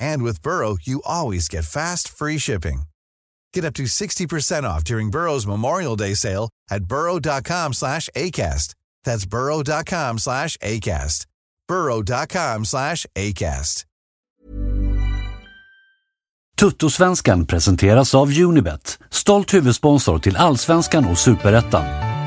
And with Burrow, you always get fast, free shipping. Get up to 60% off during Burrow's Memorial Day sale at burrow.com slash ACAST. That's burrow.com slash ACAST. burrow.com slash ACAST. Tuttosvenskan presenteras av Unibet, stolt huvudsponsor till Allsvenskan och Superettan.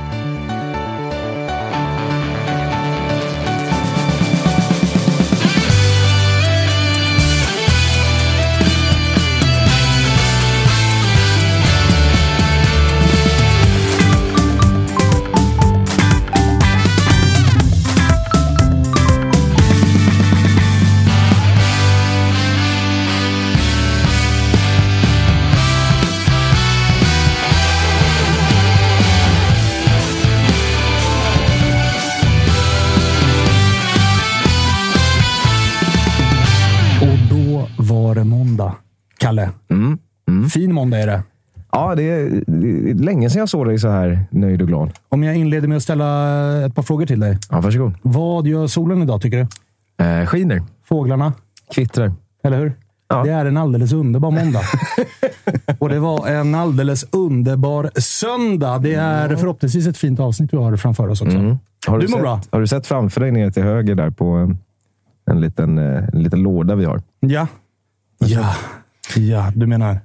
Kalle. Mm, Fin måndag är det. Ja, det är, det är länge sedan jag såg dig så här nöjd och glad. Om jag inleder med att ställa ett par frågor till dig. Ja, varsågod. Vad gör solen idag, tycker du? Eh, skiner. Fåglarna? Kvittrar. Eller hur? Ja. Det är en alldeles underbar måndag. och det var en alldeles underbar söndag. Det är förhoppningsvis ett fint avsnitt vi har framför oss också. Mm. Har Du mår sett, bra? Har du sett framför dig ner till höger där på eh, en liten, eh, en liten låda vi har? Ja. Ja. Ja, du menar?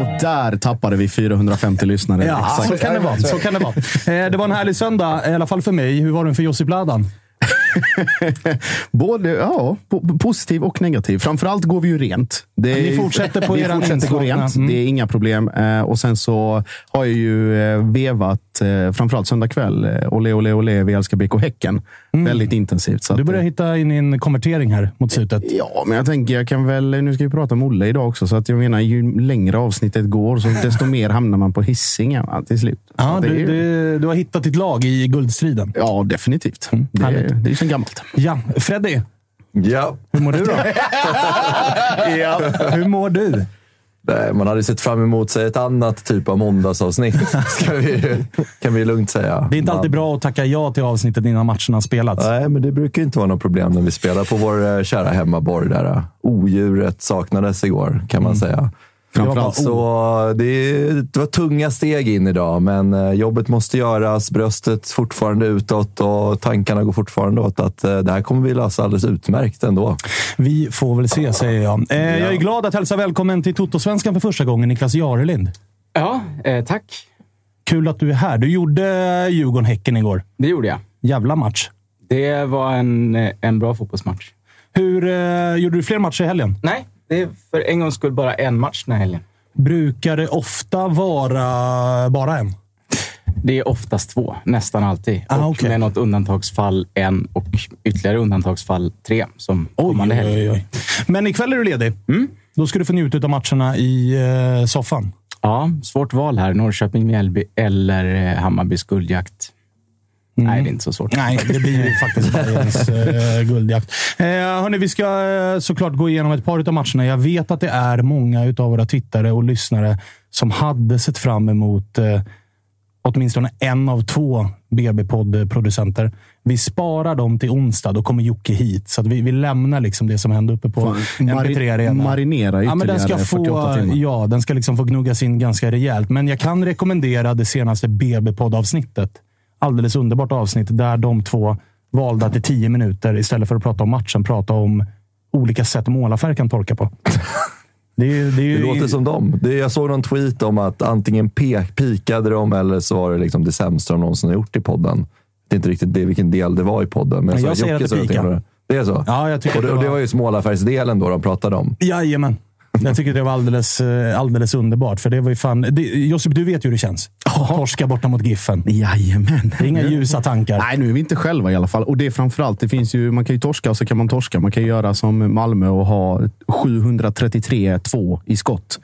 Och där tappade vi 450 lyssnare. Ja, så kan det vara. Så kan det, vara. Eh, det var en härlig söndag, i alla fall för mig. Hur var den för Josip Ladan? Både ja, po- positiv och negativ. Framförallt går vi ju rent. Det Ni fortsätter på eran fortsätter gå rent. Mm. Det är inga problem. Eh, och sen så har jag ju eh, vevat, eh, framförallt söndag kväll, eh, Ole, ole, ole, vi älskar BK Häcken. Väldigt intensivt. Så Du att, börjar eh, hitta in en konvertering här mot slutet. Ja, men jag tänker, jag kan väl, nu ska vi prata om Olle idag också, så att jag menar, ju längre avsnittet går, så desto mer hamnar man på Hisingen va, till slut. Ja, att det är du, ju- du, du har hittat ditt lag i guldstriden. Ja, definitivt. Det, härligt. det är ju sen gammalt. Ja, Freddy. Ja. Hur mår du då? Hur mår du? Nej, Man hade sett fram emot sig ett annat typ av måndagsavsnitt, ska vi, kan vi lugnt säga. Det är inte alltid bra att tacka ja till avsnittet innan matcherna spelats. Nej, men det brukar inte vara något problem när vi spelar på vår eh, kära hemmaborg. Där eh, odjuret saknades igår, kan man säga. Framförallt Så det, det var tunga steg in idag, men eh, jobbet måste göras. Bröstet fortfarande utåt och tankarna går fortfarande åt att eh, det här kommer vi lösa alldeles utmärkt ändå. Vi får väl se, säger jag. Eh, Jag är glad att hälsa välkommen till Toto-svenskan för första gången, Niklas Jarelind. Ja, eh, tack. Kul att du är här. Du gjorde Djurgården-Häcken igår. Det gjorde jag. Jävla match. Det var en, eh, en bra fotbollsmatch. Hur eh, Gjorde du fler matcher i helgen? Nej, det är för en gångs skull bara en match den här helgen. Brukar det ofta vara bara en? Det är oftast två, nästan alltid. Ah, och okej. med något undantagsfall en och ytterligare undantagsfall tre som Oj, kommande helg. oj, oj. Men ikväll är du ledig. Då ska du få njuta av matcherna i eh, soffan. Ja, svårt val här. Norrköping-Mjällby eller eh, Hammarbys guldjakt. Nej, det är inte så svårt. Nej, det blir ju faktiskt Bajens eh, guldjakt. Eh, hörni, vi ska eh, såklart gå igenom ett par av matcherna. Jag vet att det är många av våra tittare och lyssnare som hade sett fram emot eh, åtminstone en av två BB-poddproducenter. Vi sparar dem till onsdag. Då kommer Jocke hit. Så att vi, vi lämnar liksom det som hände uppe på Fan, MP3 Arena. Marinera Ja, men den ska, ytterligare 48 få, timmar. ja, den ska liksom få gnuggas in ganska rejält. Men jag kan rekommendera det senaste BB-poddavsnittet. Alldeles underbart avsnitt där de två valde att i tio minuter, istället för att prata om matchen, prata om olika sätt målarfärg kan torka på. Det, är, det, är Det låter som dem. Det, jag såg någon tweet om att antingen pe- pikade de eller så var det liksom det sämsta de någonsin har gjort i podden. Det är inte riktigt det, vilken del det var i podden. Men Jag sa säger att det pikade. det. Är så? Ja, jag tycker och, det, och det var- var ju smålarfärgsdelen då de pratade om. Jajamän. Jag tycker det var alldeles, eh, alldeles underbart. För det var ju fan... Det, Josip, du vet ju hur det känns. Torska borta mot Giffen. Jajamän. Det är inga ljusa tankar. Nej, nu är vi inte själva i alla fall. Och det är framförallt, det finns ju, man kan ju torska och så kan man torska. Man kan ju göra som Malmö och ha 733-2 i skott.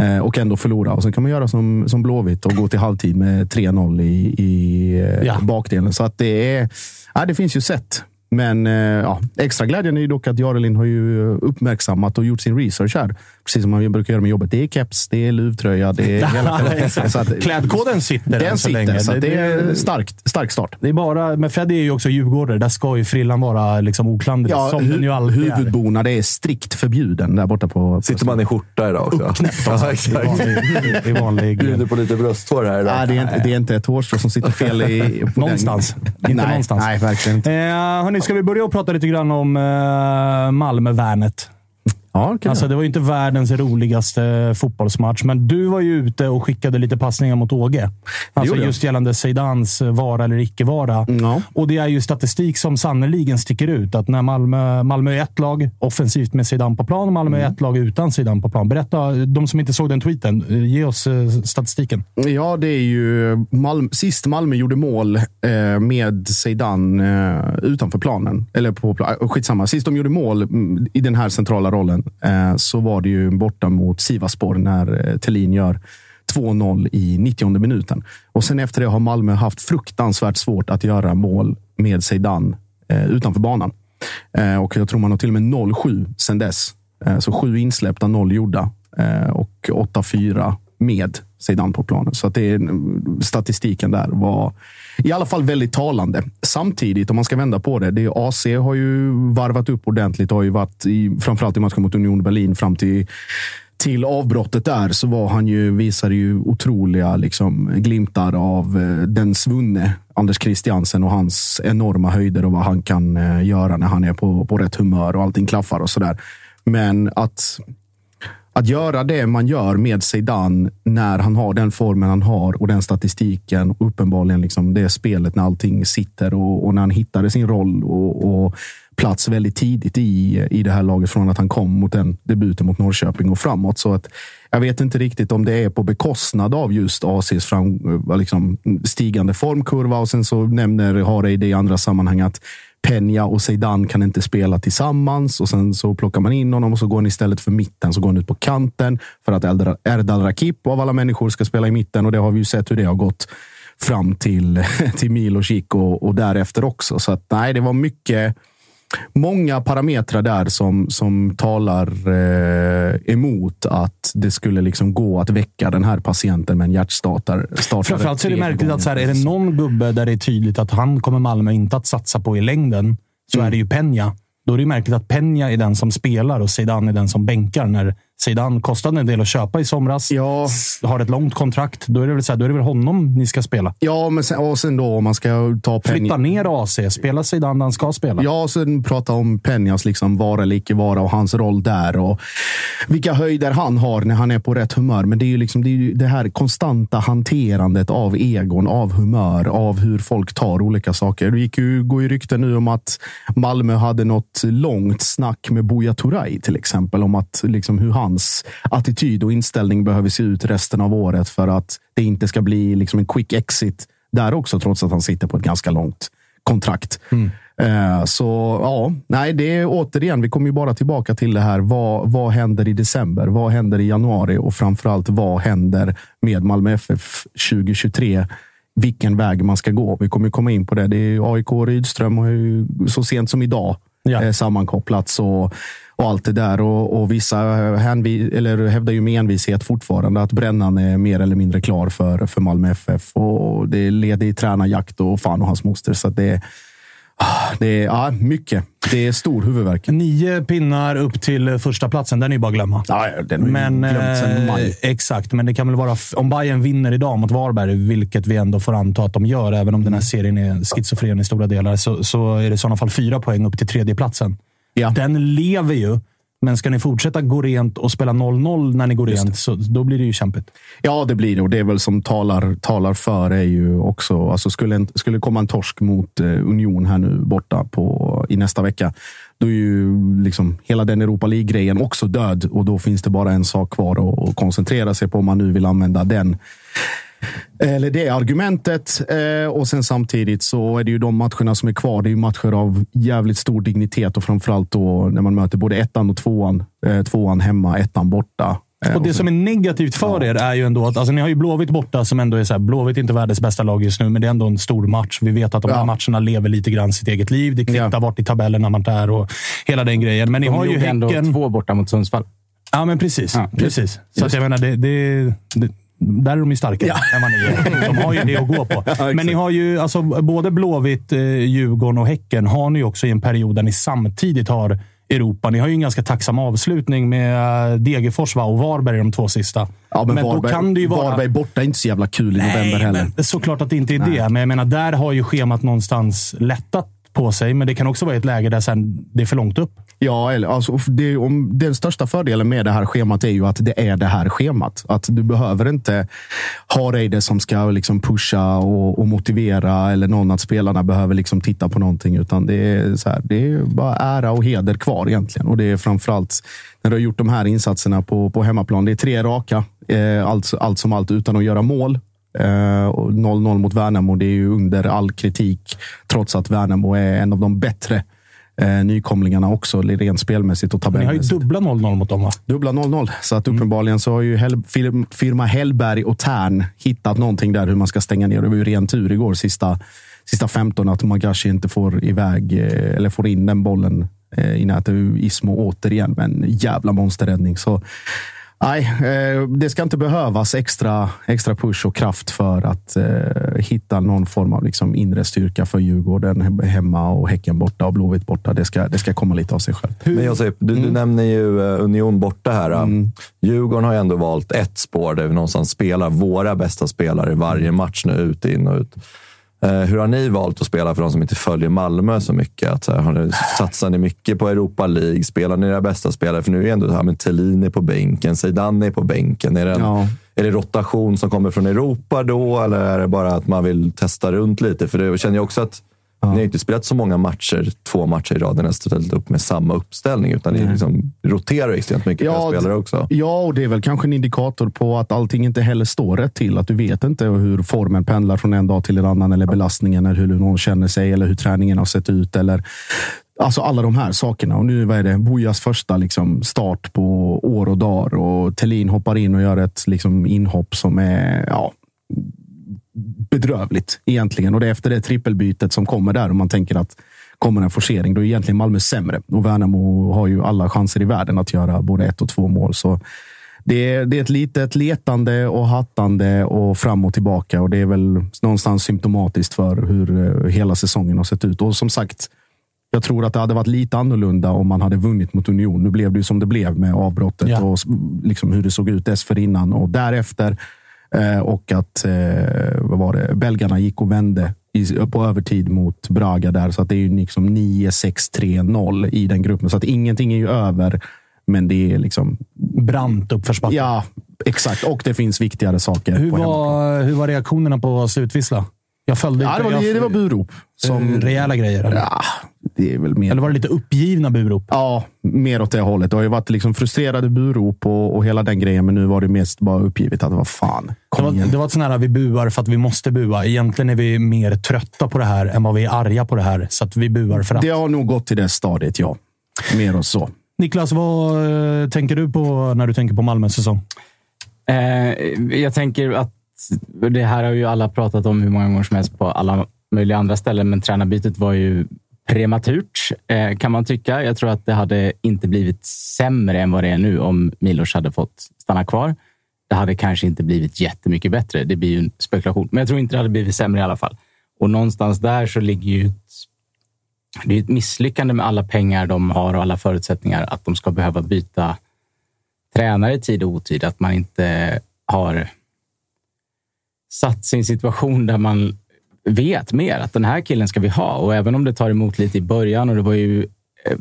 Eh, och ändå förlora. Och sen kan man göra som, som Blåvitt och gå till halvtid med 3-0 i, i eh, Ja. bakdelen. Så att det är... Ja, det finns ju sätt. Men eh, ja, extra glädjen är ju dock att Jarelin har ju uppmärksammat och gjort sin research här. Precis som man brukar göra med jobbet. Det är keps, det är luvtröja, det är hela... så att, Klädkoden sitter än den så sitter, länge. så det är starkt, stark start. det är bara... Men Freddy är ju också djurgårdare. Där ska ju frillan vara liksom oklanderlig. Ja, som den ju hu alltid är. huvudbonad är strikt förbjuden där borta på... Sitter man i skjorta idag också? Uppknäppt ja, exakt. I vanlig-. Bjuder på lite brösthår här idag. Nej, det är, inte, det är inte ett hårstrå som sitter fel i... på Någonstans. Den. Inte nej, någonstans. Nej, verkligen inte. Eh, hörni, ska vi börja och prata lite grann om eh, Malmö-Värnet? Ja, kan Alltså, det var ju inte världens roligaste fotbollsmatch, men du var ju ute och skickade lite passningar mot Åge. Alltså just gällande Seidans vara eller icke vara. Ja. Och det är ju statistik som sannoliken sticker ut. Att när Malmö, Malmö är ett lag offensivt med Zidane på plan och Malmö Mm. är ett lag utan Zidane på plan. Berätta, de som inte såg den tweeten, ge oss eh, statistiken. Ja, det är ju Malmö, sist Malmö gjorde mål eh, med Zeidan eh, utanför planen. Eller på plan. Skitsamma. Sist de gjorde mål mm, i den här centrala rollen Eh, så var det ju borta mot Sivaspor när Tellin Thelin gör 2-0 i 90 minuten. Och sen efter det har Malmö haft fruktansvärt svårt att göra mål med Zeidan eh, utanför banan. Och jag tror man har till och med 0-7 sen dess. Så sju insläppta, noll gjorda. Och 8-4 med Zeidan på planen. Så att det är, statistiken där var i alla fall väldigt talande. Samtidigt, om man ska vända på det, det är, AC har ju varvat upp ordentligt. Har ju varit i, framförallt i matchen mot Union Berlin fram till till avbrottet där så var han ju, visade ju otroliga liksom, glimtar av eh, den svunne Anders Christiansen och hans enorma höjder och vad han kan eh, göra när han är på, på rätt humör och allting klaffar och sådär. Men att att göra det man gör med Zeidan när han har den formen han har och den statistiken och uppenbarligen liksom det spelet när allting sitter och, och när han hittade sin roll och, och plats väldigt tidigt i, i det här laget från att han kom mot den debuten mot Norrköping och framåt. Så att jag vet inte riktigt om det är på bekostnad av just ACs fram, liksom, stigande formkurva och sen så nämner Harey det i andra sammanhang att Peña och Zeidan kan inte spela tillsammans och sen så plockar man in honom och så går han istället för mitten så går han ut på kanten för att Erdal- Rakip av alla människor ska spela i mitten och det har vi ju sett hur det har gått fram till, till Milošić och, och därefter också. Så att, nej, det var mycket många parametrar där som, som talar eh, emot att det skulle liksom gå att väcka den här patienten med en hjärtstartare. startare Framförallt så är det märkligt att så här, är det någon gubbe där det är tydligt att han kommer Malmö inte att satsa på i längden, så är det ju Peña. Då är det märkligt att Peña är den som spelar och Zidane är den som bänkar. När Zidane kostade en del att köpa i somras, Ja. har ett långt kontrakt, då är det väl, så här, då är det väl honom ni ska spela. Ja, men sen, och sen då om man ska ta Flytta Peña. ner AC, spela Zidane han ska spela. Ja, och sen prata om Peñas liksom vara eller icke vara och hans roll där och vilka höjder han har när han är på rätt humör. Men det är ju liksom det, är ju det här konstanta hanterandet av egon, av humör, av hur folk tar olika saker. Det gick ju, går ju rykten nu om att Malmö hade något långt snack med Buya Turay till exempel om att liksom hur hans attityd och inställning behöver se ut resten av året för att det inte ska bli liksom en quick exit där också, trots att han sitter på ett ganska långt kontrakt. Eh, Så ja, nej, det är återigen, vi kommer ju bara tillbaka till det här. Vad, vad händer i december? Vad händer i januari? Och framförallt, vad händer med Malmö FF 2023? Vilken väg man ska gå. Vi kommer komma in på det. Det är AIK och Rydström har ju så sent som idag Ja. eh, sammankopplats och, och allt det där. Och, och vissa hänvi, eller hävdar ju med envishet fortfarande att Brännan är mer eller mindre klar för, för Malmö FF. Och det är ledig tränarjakt och fan och hans moster. Så det, Det är ja, mycket. Det är stor huvudvärk. Nio pinnar upp till första platsen. Den är ju bara att glömma. Ja, den har men, glömt sedan eh, maj. Exakt, men det kan väl vara... Om Bayern vinner idag mot Varberg, vilket vi ändå får anta att de gör, även om den här serien är schizofren i stora delar, så, så är det i sådana fall fyra poäng upp till tredje platsen. Ja. Den lever ju, men ska ni fortsätta gå rent och spela 0-0 när ni går rent, så då blir det ju kämpigt. Ja, det blir det. Och det är väl som talar, talar för är ju också... Alltså skulle, en, skulle komma en torsk mot eh, Union här nu borta på, i nästa vecka, då är ju liksom hela den Europa League-grejen också död. Och då finns det bara en sak kvar att, att koncentrera sig på om man nu vill använda den. Eller det argumentet. Eh, och sen samtidigt så är det ju de matcherna som är kvar. Det är ju matcher av jävligt stor dignitet och framförallt då när man möter både ettan och tvåan. Eh, tvåan hemma, ettan borta. Eh, Och det som är negativt för er är ju ändå att alltså, ni har ju Blåvitt borta som ändå är så här, Blåvitt är inte världens bästa lag just nu, men det är ändå en stor match. Vi vet att de här Ja. matcherna lever lite grann sitt eget liv. Det kvittar Ja. vart i tabellen när man är och hela den grejen. Men ni De har ju gjorde ändå Häcken. två borta mot Sundsvall. Ja, men precis. Ja, precis. Så att jag menar, det, det, det, där är de ju starkare än vad ni är. De har ju det att gå på. Men ni har ju, alltså, både Blåvitt, eh, Djurgården och Häcken har ni också i en period där ni samtidigt har Europa. Ni har ju en ganska tacksam avslutning med eh, Degerfors va? och Varberg de två sista. Ja, men, Varberg, då kan det ju vara... Varberg borta är inte så jävla kul i november heller. men såklart att det inte är det. Men jag menar, där har ju schemat någonstans lättat på sig. Men det kan också vara ett läge där sen det är för långt upp. Ja, eller, alltså, det, om, den största fördelen med det här schemat är ju att det är det här schemat. Att du behöver inte ha dig det som ska liksom pusha och, och motivera eller någon att spelarna behöver liksom titta på någonting. Utan det är, så här, det är bara ära och heder kvar egentligen. Och det är framförallt när du har gjort de här insatserna på, på hemmaplan. Det är tre raka, eh, allt, allt som allt, utan att göra mål. Eh, 0-0 mot Värnamo, det är ju under all kritik. Trots att Värnamo är en av de bättre eh, nykomlingarna också, rent spelmässigt och Men ni har ju tabellmässigt. dubbla 0-0 mot dem va? Dubbla 0-0. Så att uppenbarligen så har ju Hel fir- firma Hellberg och Tern hittat någonting där hur man ska stänga ner. Det var ju ren tur igår, sista, sista 15, att Magashi inte får iväg eh, eller får in den bollen eh, i nätet. Ismo återigen med en jävla monsterräddning. Så Nej, eh, det ska inte behövas extra, extra push och kraft för att eh, hitta någon form av liksom inre styrka för Djurgården he- hemma och Häcken borta och Blåvitt borta. Det ska, det ska komma lite av sig själv. Men Josip, du, Mm. du nämner ju eh, Union borta här. Djurgården har ju ändå valt ett spår där vi någonstans spelar våra bästa spelare varje match nu, ut, in och ut. Eh, hur har ni valt att spela för de som inte följer Malmö så mycket? Att, så här, har ni, satsar ni mycket på Europa League? Spelar ni era bästa spelare? För nu är det ändå här med Thelin är på bänken, Zeidan är på bänken. Är det, en, Ja. är det rotation som kommer från Europa då, eller är det bara att man vill testa runt lite? För det känner jag också att ni har inte spelat så många matcher, två matcher i rad, nästan ställt upp med samma uppställning, utan ni liksom roterar extremt mycket Ja, ja, spelare också. Ja, och det är väl kanske en indikator på att allting inte heller står rätt till. Att du vet inte hur formen pendlar från en dag till en annan, eller belastningen, eller hur någon känner sig, eller hur träningen har sett ut. Eller, alltså alla de här sakerna. Och nu vad är det Bojas första liksom, start på år och dagar och Tellin hoppar in och gör ett liksom, inhopp som är ja, bedrövligt egentligen. Och det är efter det trippelbytet som kommer där och man tänker att kommer en forcering, då är egentligen Malmö sämre. Och Värnamo har ju alla chanser i världen att göra både ett och två mål. Så det är, det är ett litet letande och hattande och fram och tillbaka. Och det är väl någonstans symptomatiskt för hur eh, hela säsongen har sett ut. Och som sagt, jag tror att det hade varit lite annorlunda om man hade vunnit mot Union. Nu blev det ju som det blev med avbrottet Ja. och liksom hur det såg ut dessförinnan och därefter. Eh, och att eh, vad var det? belgarna gick och vände på övertid mot Braga där. Så att det är ju liksom 9-6-3-0 i den gruppen. Så att ingenting är ju över. Men det är liksom... Brant uppförsbacke. Ja, exakt. Och det finns viktigare saker. Hur, var, hur var reaktionerna på slutvissla? Jag följde Ja, det var, jag, det var burop. Som, rejäla grejer. Eller? ja, det är väl mer... eller var det lite uppgivna burop? Ja, mer åt det hållet. Det har ju varit liksom frustrerade burop och, och hela den grejen, men nu var det mest bara uppgivet att vad fan, Det var, igen. det var ett sånt här vi buar för att vi måste bua. Egentligen är vi mer trötta på det här än vad vi är arga på det här. Så att vi buar för att. Det har nog gått till det stadiet, ja. Mer och så. Niklas, vad eh, tänker du på när du tänker på Malmös säsong? Eh, jag tänker att det här har ju alla pratat om hur många gånger som helst på alla möjliga andra ställen, men tränarbytet var ju prematurt eh, kan man tycka. Jag tror att det hade inte blivit sämre än vad det är nu om Milos hade fått stanna kvar. Det hade kanske inte blivit jättemycket bättre. Det blir ju en spekulation, men jag tror inte det hade blivit sämre i alla fall. Och någonstans där så ligger ju ett det är ett misslyckande med alla pengar de har och alla förutsättningar att de ska behöva byta tränare i tid och otid. Att man inte har satt sig i en situation där man vet mer att den här killen ska vi ha. Och även om det tar emot lite i början och det var ju eh,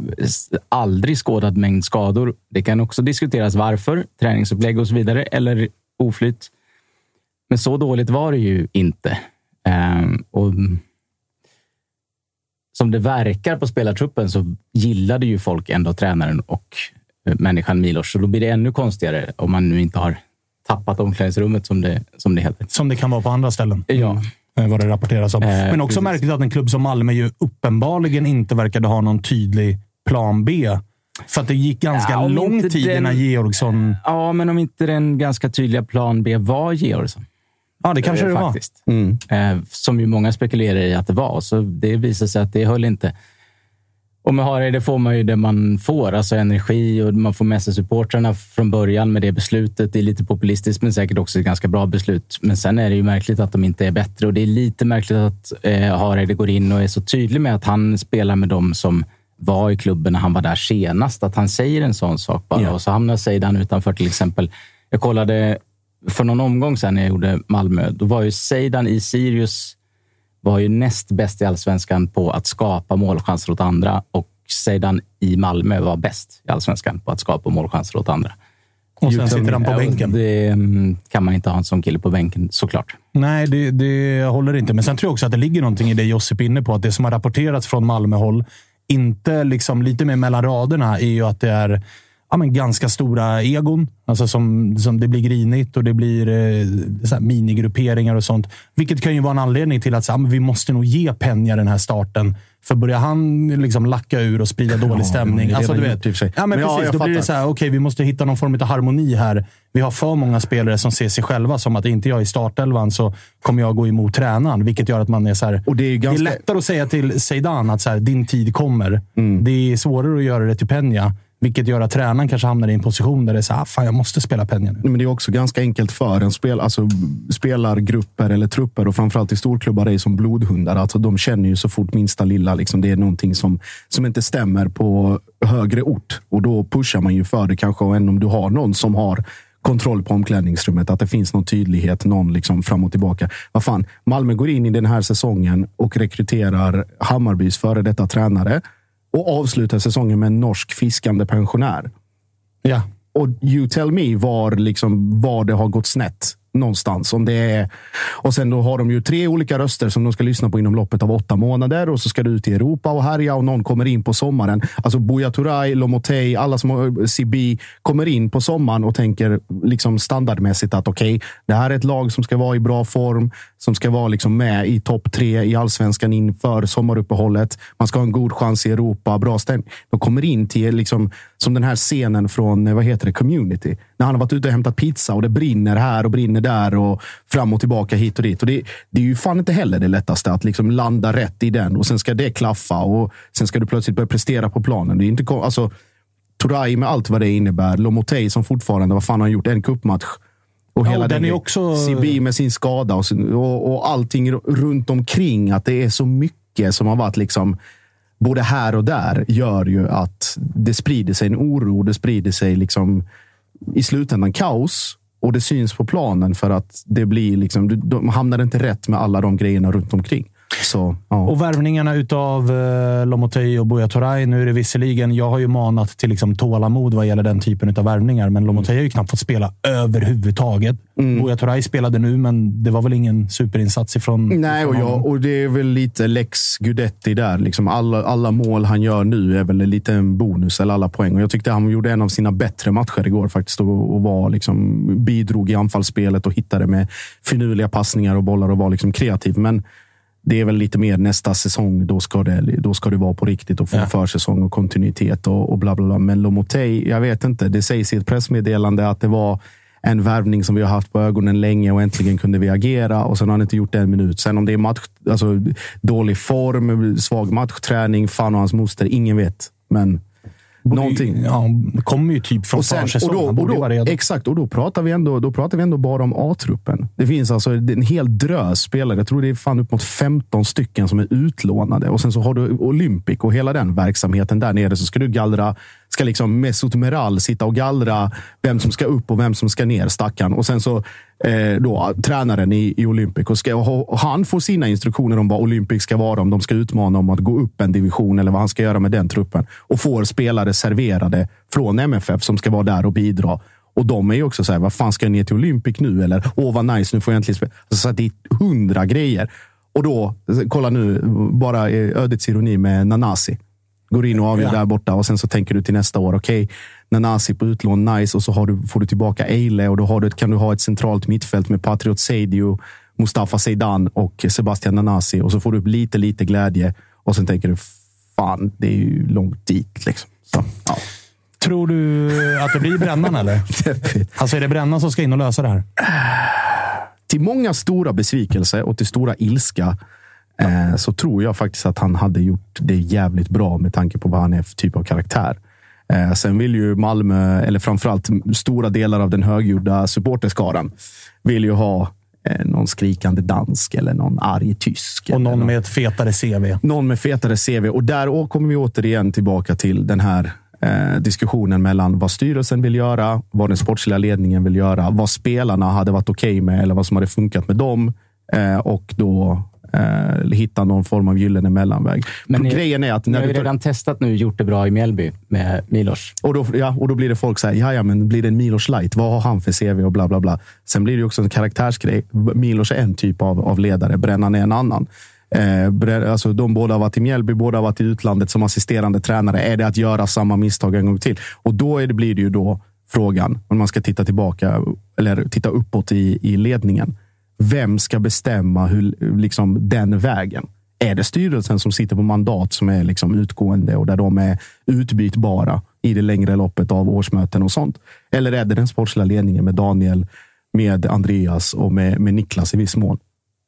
aldrig skådad mängd skador. Det kan också diskuteras varför, träningsupplägg och så vidare, eller oflytt. Men så dåligt var det ju inte. Um, och som det verkar på spelartruppen så gillade ju folk ändå tränaren och eh, människan Milos. Så då blir det ännu konstigare om man nu inte har tappat omklädningsrummet som det, som det heter. Som det kan vara på andra ställen. Ja. Eh, Vad det rapporteras om. Eh, Men också precis. märkligt att en klubb som Malmö ju uppenbarligen inte verkade ha någon tydlig plan B. För att det gick ganska Ja, lång tid den- innan Georgsson... Ja, men om inte den ganska tydliga plan B var Georgsson. Ja, det kanske Eh, det var. faktiskt. Eh, som ju många spekulerar i att det var. Så det visade sig att det höll inte. Och med Hareide får man ju det man får, alltså energi och man får med sig supportrarna från början med det beslutet. Det är lite populistiskt, men säkert också ett ganska bra beslut. Men sen är det ju märkligt att de inte är bättre och det är lite märkligt att eh, Hareide går in och är så tydlig med att han spelar med dem som var i klubben när han var där senast. Att han säger en sån sak bara Ja. och så hamnar Seidan utanför till exempel. Jag kollade för någon omgång sedan när jag gjorde Malmö. Då var ju Seidan i Sirius var ju näst bäst i allsvenskan på att skapa målchanser åt andra och Seidan i Malmö var bäst i allsvenskan på att skapa målchanser åt andra. Och sen sitter han på bänken. Det mm, kan man inte ha en sån kille på bänken såklart. Nej, det, det håller inte. Men sen tror jag också att det ligger någonting i det Josip är inne på. Att det som har rapporterats från Malmöhåll, inte liksom lite mer mellan raderna, är ju att det är ja, men ganska stora egon. Alltså som, som det blir grinigt och det blir eh, minigrupperingar och sånt. Vilket kan ju vara en anledning till att så, ja, vi måste nog ge Penja den här starten. För börjar han liksom lacka ur och sprida dålig stämning. det har Alltså, du vet, för sig. ja, men Men ja, precis, jag då blir det fattar. så här, okej, vi måste hitta någon form av harmoni här. Vi har för många spelare som ser sig själva som att inte jag är i startelvan så kommer jag gå emot tränaren. Vilket gör att man är så här, Och det är ganska- det är lättare att säga till Zeidan att så här, din tid kommer. Mm. Det är svårare att göra det till Peña. Vilket gör att tränaren kanske hamnar i en position där det är så här, ah, fan, jag måste spela Peña nu. Men det är också ganska enkelt för en spel, alltså spelargrupper eller trupper och framförallt i storklubbar är som blodhundar. Alltså de känner ju så fort minsta lilla liksom, det är någonting som, som inte stämmer på högre ort. Och då pushar man ju för det kanske. Och än om du har någon som har kontroll på omklädningsrummet. Att det finns någon tydlighet, någon liksom fram och tillbaka. Vad fan, Malmö går in i den här säsongen och rekryterar Hammarbys före detta tränare och avslutar säsongen med en norsk fiskande pensionär. Ja. Och you tell me var, liksom, var det har gått snett någonstans. Om det är, och sen då har de ju tre olika röster som de ska lyssna på inom loppet av åtta månader och så ska du ut i Europa och härja och någon kommer in på sommaren. Alltså Buya Turay, Lomotey, alla som har Sibi kommer in på sommaren och tänker liksom standardmässigt att okej, det här är ett lag som ska vara i bra form, som ska vara liksom med i topp tre i allsvenskan inför sommaruppehållet. Man ska ha en god chans i Europa, bra stämning. De kommer in till liksom, som den här scenen från eh, vad heter det, Community. När han har varit ute och hämtat pizza och det brinner här och brinner där och fram och tillbaka hit och dit. Och det, det är ju fan inte heller det lättaste att liksom landa rätt i den och sen ska det klaffa och sen ska du plötsligt börja prestera på planen. Det är inte, alltså, Turay med allt vad det innebär. Lomotey som fortfarande, vad fan har han gjort? En cupmatch. Och Ja, hela och den är grejen. också- Sibi med sin skada och, och, och allting ru- runt omkring. Att det är så mycket som har varit liksom både här och där gör ju att det sprider sig en oro. Det sprider sig liksom i slutändan kaos. Och det syns på planen för att det blir liksom, de hamnar inte rätt med alla de grejerna runt omkring. Så, ja. Och värvningarna utav eh, Lomotey och Buya Turay. Nu är det visserligen, jag har ju manat till liksom tålamod vad gäller den typen av värvningar, men Lomotey har ju knappt fått spela överhuvudtaget. Mm. Buya Turay spelade nu, men det var väl ingen superinsats ifrån Nej, och, ifrån jag, honom. och det är väl lite Lex Gudetti där. Liksom alla, alla mål han gör nu är väl lite en bonus, eller alla poäng. Och jag tyckte han gjorde en av sina bättre matcher igår faktiskt och, och var liksom, bidrog i anfallsspelet och hittade med finurliga passningar och bollar och var liksom kreativ. Men det är väl lite mer nästa säsong. Då ska det, då ska det vara på riktigt och få Ja. försäsong och kontinuitet och, och bla bla bla. Men Lomotey, jag vet inte. Det sägs i ett pressmeddelande att det var en värvning som vi har haft på ögonen länge och äntligen kunde vi agera och sen har han inte gjort det en minut. Sen om det är match, alltså, dålig form, svag matchträning, fan och hans moster, ingen vet. Men Någonting. Ja, kommer ju typ från och sen, och försäsong. då, och då, vara redo. exakt, och då pratar, vi ändå, då pratar vi ändå bara om A-truppen. Det finns alltså en hel drös spelare. Jag tror det är fan upp mot 15 stycken som är utlånade. Och sen så har du Olympic och hela den verksamheten där nere. Så ska du gallra, ska liksom Mesut Meral sitta och gallra vem som ska upp och vem som ska ner, stackarn. Och sen så eh, då, tränaren i, i Olympic. Och, ska, och han får sina instruktioner om vad Olympic ska vara, om de ska utmana om att gå upp en division eller vad han ska göra med den truppen. Och får spelare serverade från MFF som ska vara där och bidra. Och de är ju också så här, vad fan ska jag ner till Olympic nu? Eller, åh vad nice, nu får jag äntligen spela. Alltså, så att det är hundra grejer. Och då, kolla nu, bara eh, ödets ironi med Nanasi. Går in och avgör Ja. där borta och sen så tänker du till nästa år. Okej, Nanasi på utlån, nice. Och så du, får du tillbaka Eile och då har du, kan du ha ett centralt mittfält med Patriot Seidio, Mustafa Zeidan och Sebastian Nanasi. Och så får du upp lite, lite glädje. Och sen tänker du, fan, det är ju långt dit. Liksom. Så, ja. Tror du att det blir brännan eller? Alltså är det brännan som ska in och lösa det här? till många stora besvikelse och till stora ilska eh, så tror jag faktiskt att han hade gjort det jävligt bra med tanke på vad han är för typ av karaktär. Eh, sen vill ju Malmö, eller framförallt stora delar av den högljudda supporterskaran, vill ju ha eh, någon skrikande dansk eller någon arg tysk. Och eller någon med ett fetare CV. någon med fetare CV. Och där kommer vi återigen tillbaka till den här eh, diskussionen mellan vad styrelsen vill göra, vad den sportsliga ledningen vill göra, vad spelarna hade varit okej med eller vad som hade funkat med dem. Eh, och då eh, hitta någon form av gyllene mellanväg. Men ni- Grejen är att Ni när har ju redan testat nu gjort det bra i Mjällby med Milos. och då, ja, och då blir det folk så här, ja, ja, men blir det en Milos light? Vad har han för CV och bla bla bla. Sen blir det också en karaktärsgrej. Milos är en typ av, av ledare, Brännan är en annan. Eh, alltså, de båda har varit i Mjällby, båda har varit i utlandet som assisterande tränare. Är det att göra samma misstag en gång till? Och då det, blir det ju då frågan, om man ska titta tillbaka eller titta uppåt i, i ledningen. Vem ska bestämma hur, liksom, den vägen? Är det styrelsen som sitter på mandat som är liksom utgående och där de är utbytbara i det längre loppet av årsmöten och sånt? Eller är det den sportsliga ledningen med Daniel, med Andreas och med, med Niklas i viss mån?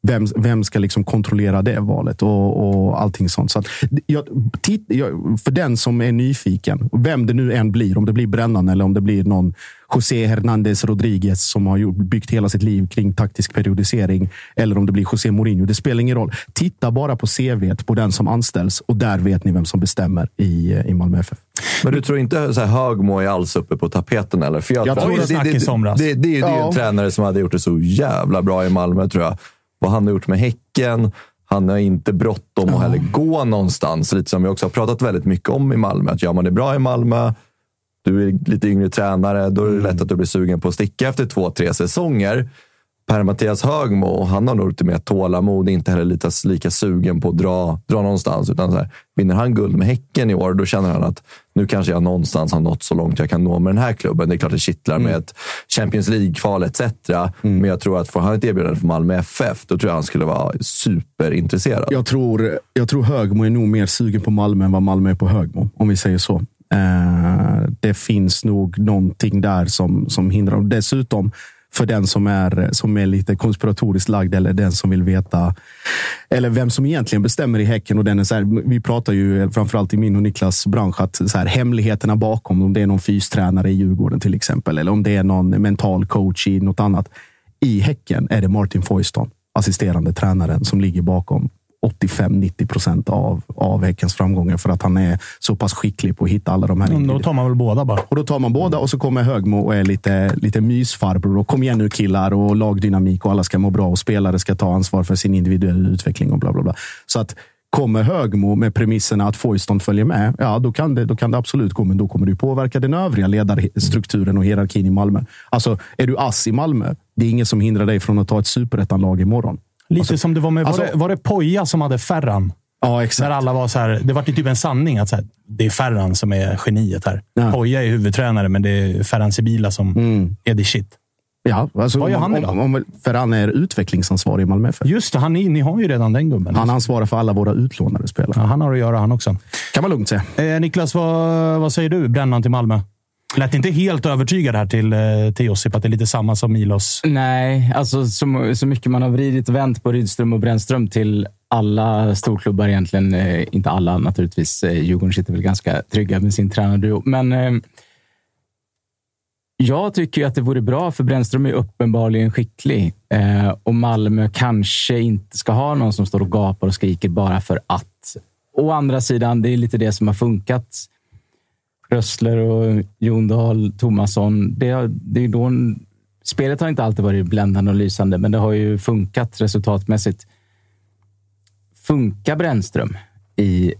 Vem, vem ska liksom kontrollera det valet och, och allting sånt? Så att, jag, titt, jag, för den som är nyfiken, vem det nu än blir, om det blir Brännan eller om det blir någon José Hernández Rodriguez som har byggt hela sitt liv kring taktisk periodisering eller om det blir José Mourinho. Det spelar ingen roll. Titta bara på CV på den som anställs och där vet ni vem som bestämmer i, i Malmö FF. Men du tror inte så här, Högmo är alls uppe på tapeten? Eller? För Jag tror tror det snack i somras. Det, det, det, det är ju Ja. en tränare som hade gjort det så jävla bra i Malmö, tror jag. Vad han har gjort med Häcken. Han har inte bråttom att heller gå någonstans. Lite som vi också har pratat väldigt mycket om i Malmö. Att gör man det bra i Malmö, du är lite yngre tränare, då är det lätt att du blir sugen på att sticka efter två, tre säsonger. Per-Mattias Högmo, han har nog lite mer tålamod, inte heller lika, lika sugen på att dra, dra någonstans. Utan så här, vinner han guld med Häcken i år, då känner han att nu kanske jag någonstans har nått så långt jag kan nå med den här klubben. Det är klart det kittlar med ett Champions League-kval etc. Men jag tror att får han ett erbjudande från Malmö FF, då tror jag han skulle vara superintresserad. Jag tror, jag tror Högmo är nog mer sugen på Malmö än vad Malmö är på Högmo, om vi säger så. Eh, det finns nog någonting där som, som hindrar. Dessutom, för den som är, som är lite konspiratoriskt lagd eller den som vill veta eller vem som egentligen bestämmer i Häcken. Och den är så här, vi pratar ju framförallt i min och Niklas bransch att så här, hemligheterna bakom, om det är någon fystränare i Djurgården till exempel, eller om det är någon mental coach i något annat. I Häcken är det Martin Foyston, assisterande tränaren, som ligger bakom 85-90 procent av, av Häckens framgångar för att han är så pass skicklig på att hitta alla de här Då individerna. tar man väl båda bara. Och då tar man båda och så kommer Högmo och är lite, lite mysfarbror. Och kom igen nu killar och lagdynamik och alla ska må bra och spelare ska ta ansvar för sin individuella utveckling och bla bla bla. Så att kommer Högmo med premisserna att Foyston följer med, ja då kan, det, då kan det absolut gå. Men då kommer det påverka den övriga ledarstrukturen och hierarkin i Malmö. Alltså, är du ass i Malmö, det är inget som hindrar dig från att ta ett superettanlag imorgon. Lite som det var med... alltså- var, det, var det Poja som hade Ferran? Ja, exakt. Där alla var så här, det var typ en sanning att så här, det är Ferran som är geniet här. Ja. Poja är huvudtränare, men det är Ferran Sibila som är the shit. Ja, alltså, Vad gör om- han om, idag? om, för han är utvecklingsansvarig i Malmö FF. Just det, han, ni har ju redan den gubben. Han ansvarar för alla våra utlånade spelare. ja, han har att göra han också. Kan man lugnt säga. Eh, Niklas, vad, vad säger du? Brännan till Malmö? Lät inte helt övertygad här till, eh, till Josip att det är lite samma som Milos. Nej, alltså så, så mycket man har vridit och vänt på Rydström och Brännström till alla storklubbar egentligen, eh, inte alla naturligtvis, eh, Djurgården sitter väl ganska trygga med sin tränarduo, men eh, jag tycker att det vore bra, för Brännström är uppenbarligen skicklig eh, och Malmö kanske inte ska ha någon som står och gapar och skriker bara för att. Å andra sidan, det är lite det som har funkat. Rössler och Jon Dahl, Tomasson. Det, det är då, spelet har inte alltid varit bländande och lysande, men det har ju funkat resultatmässigt. Funkar Brännström i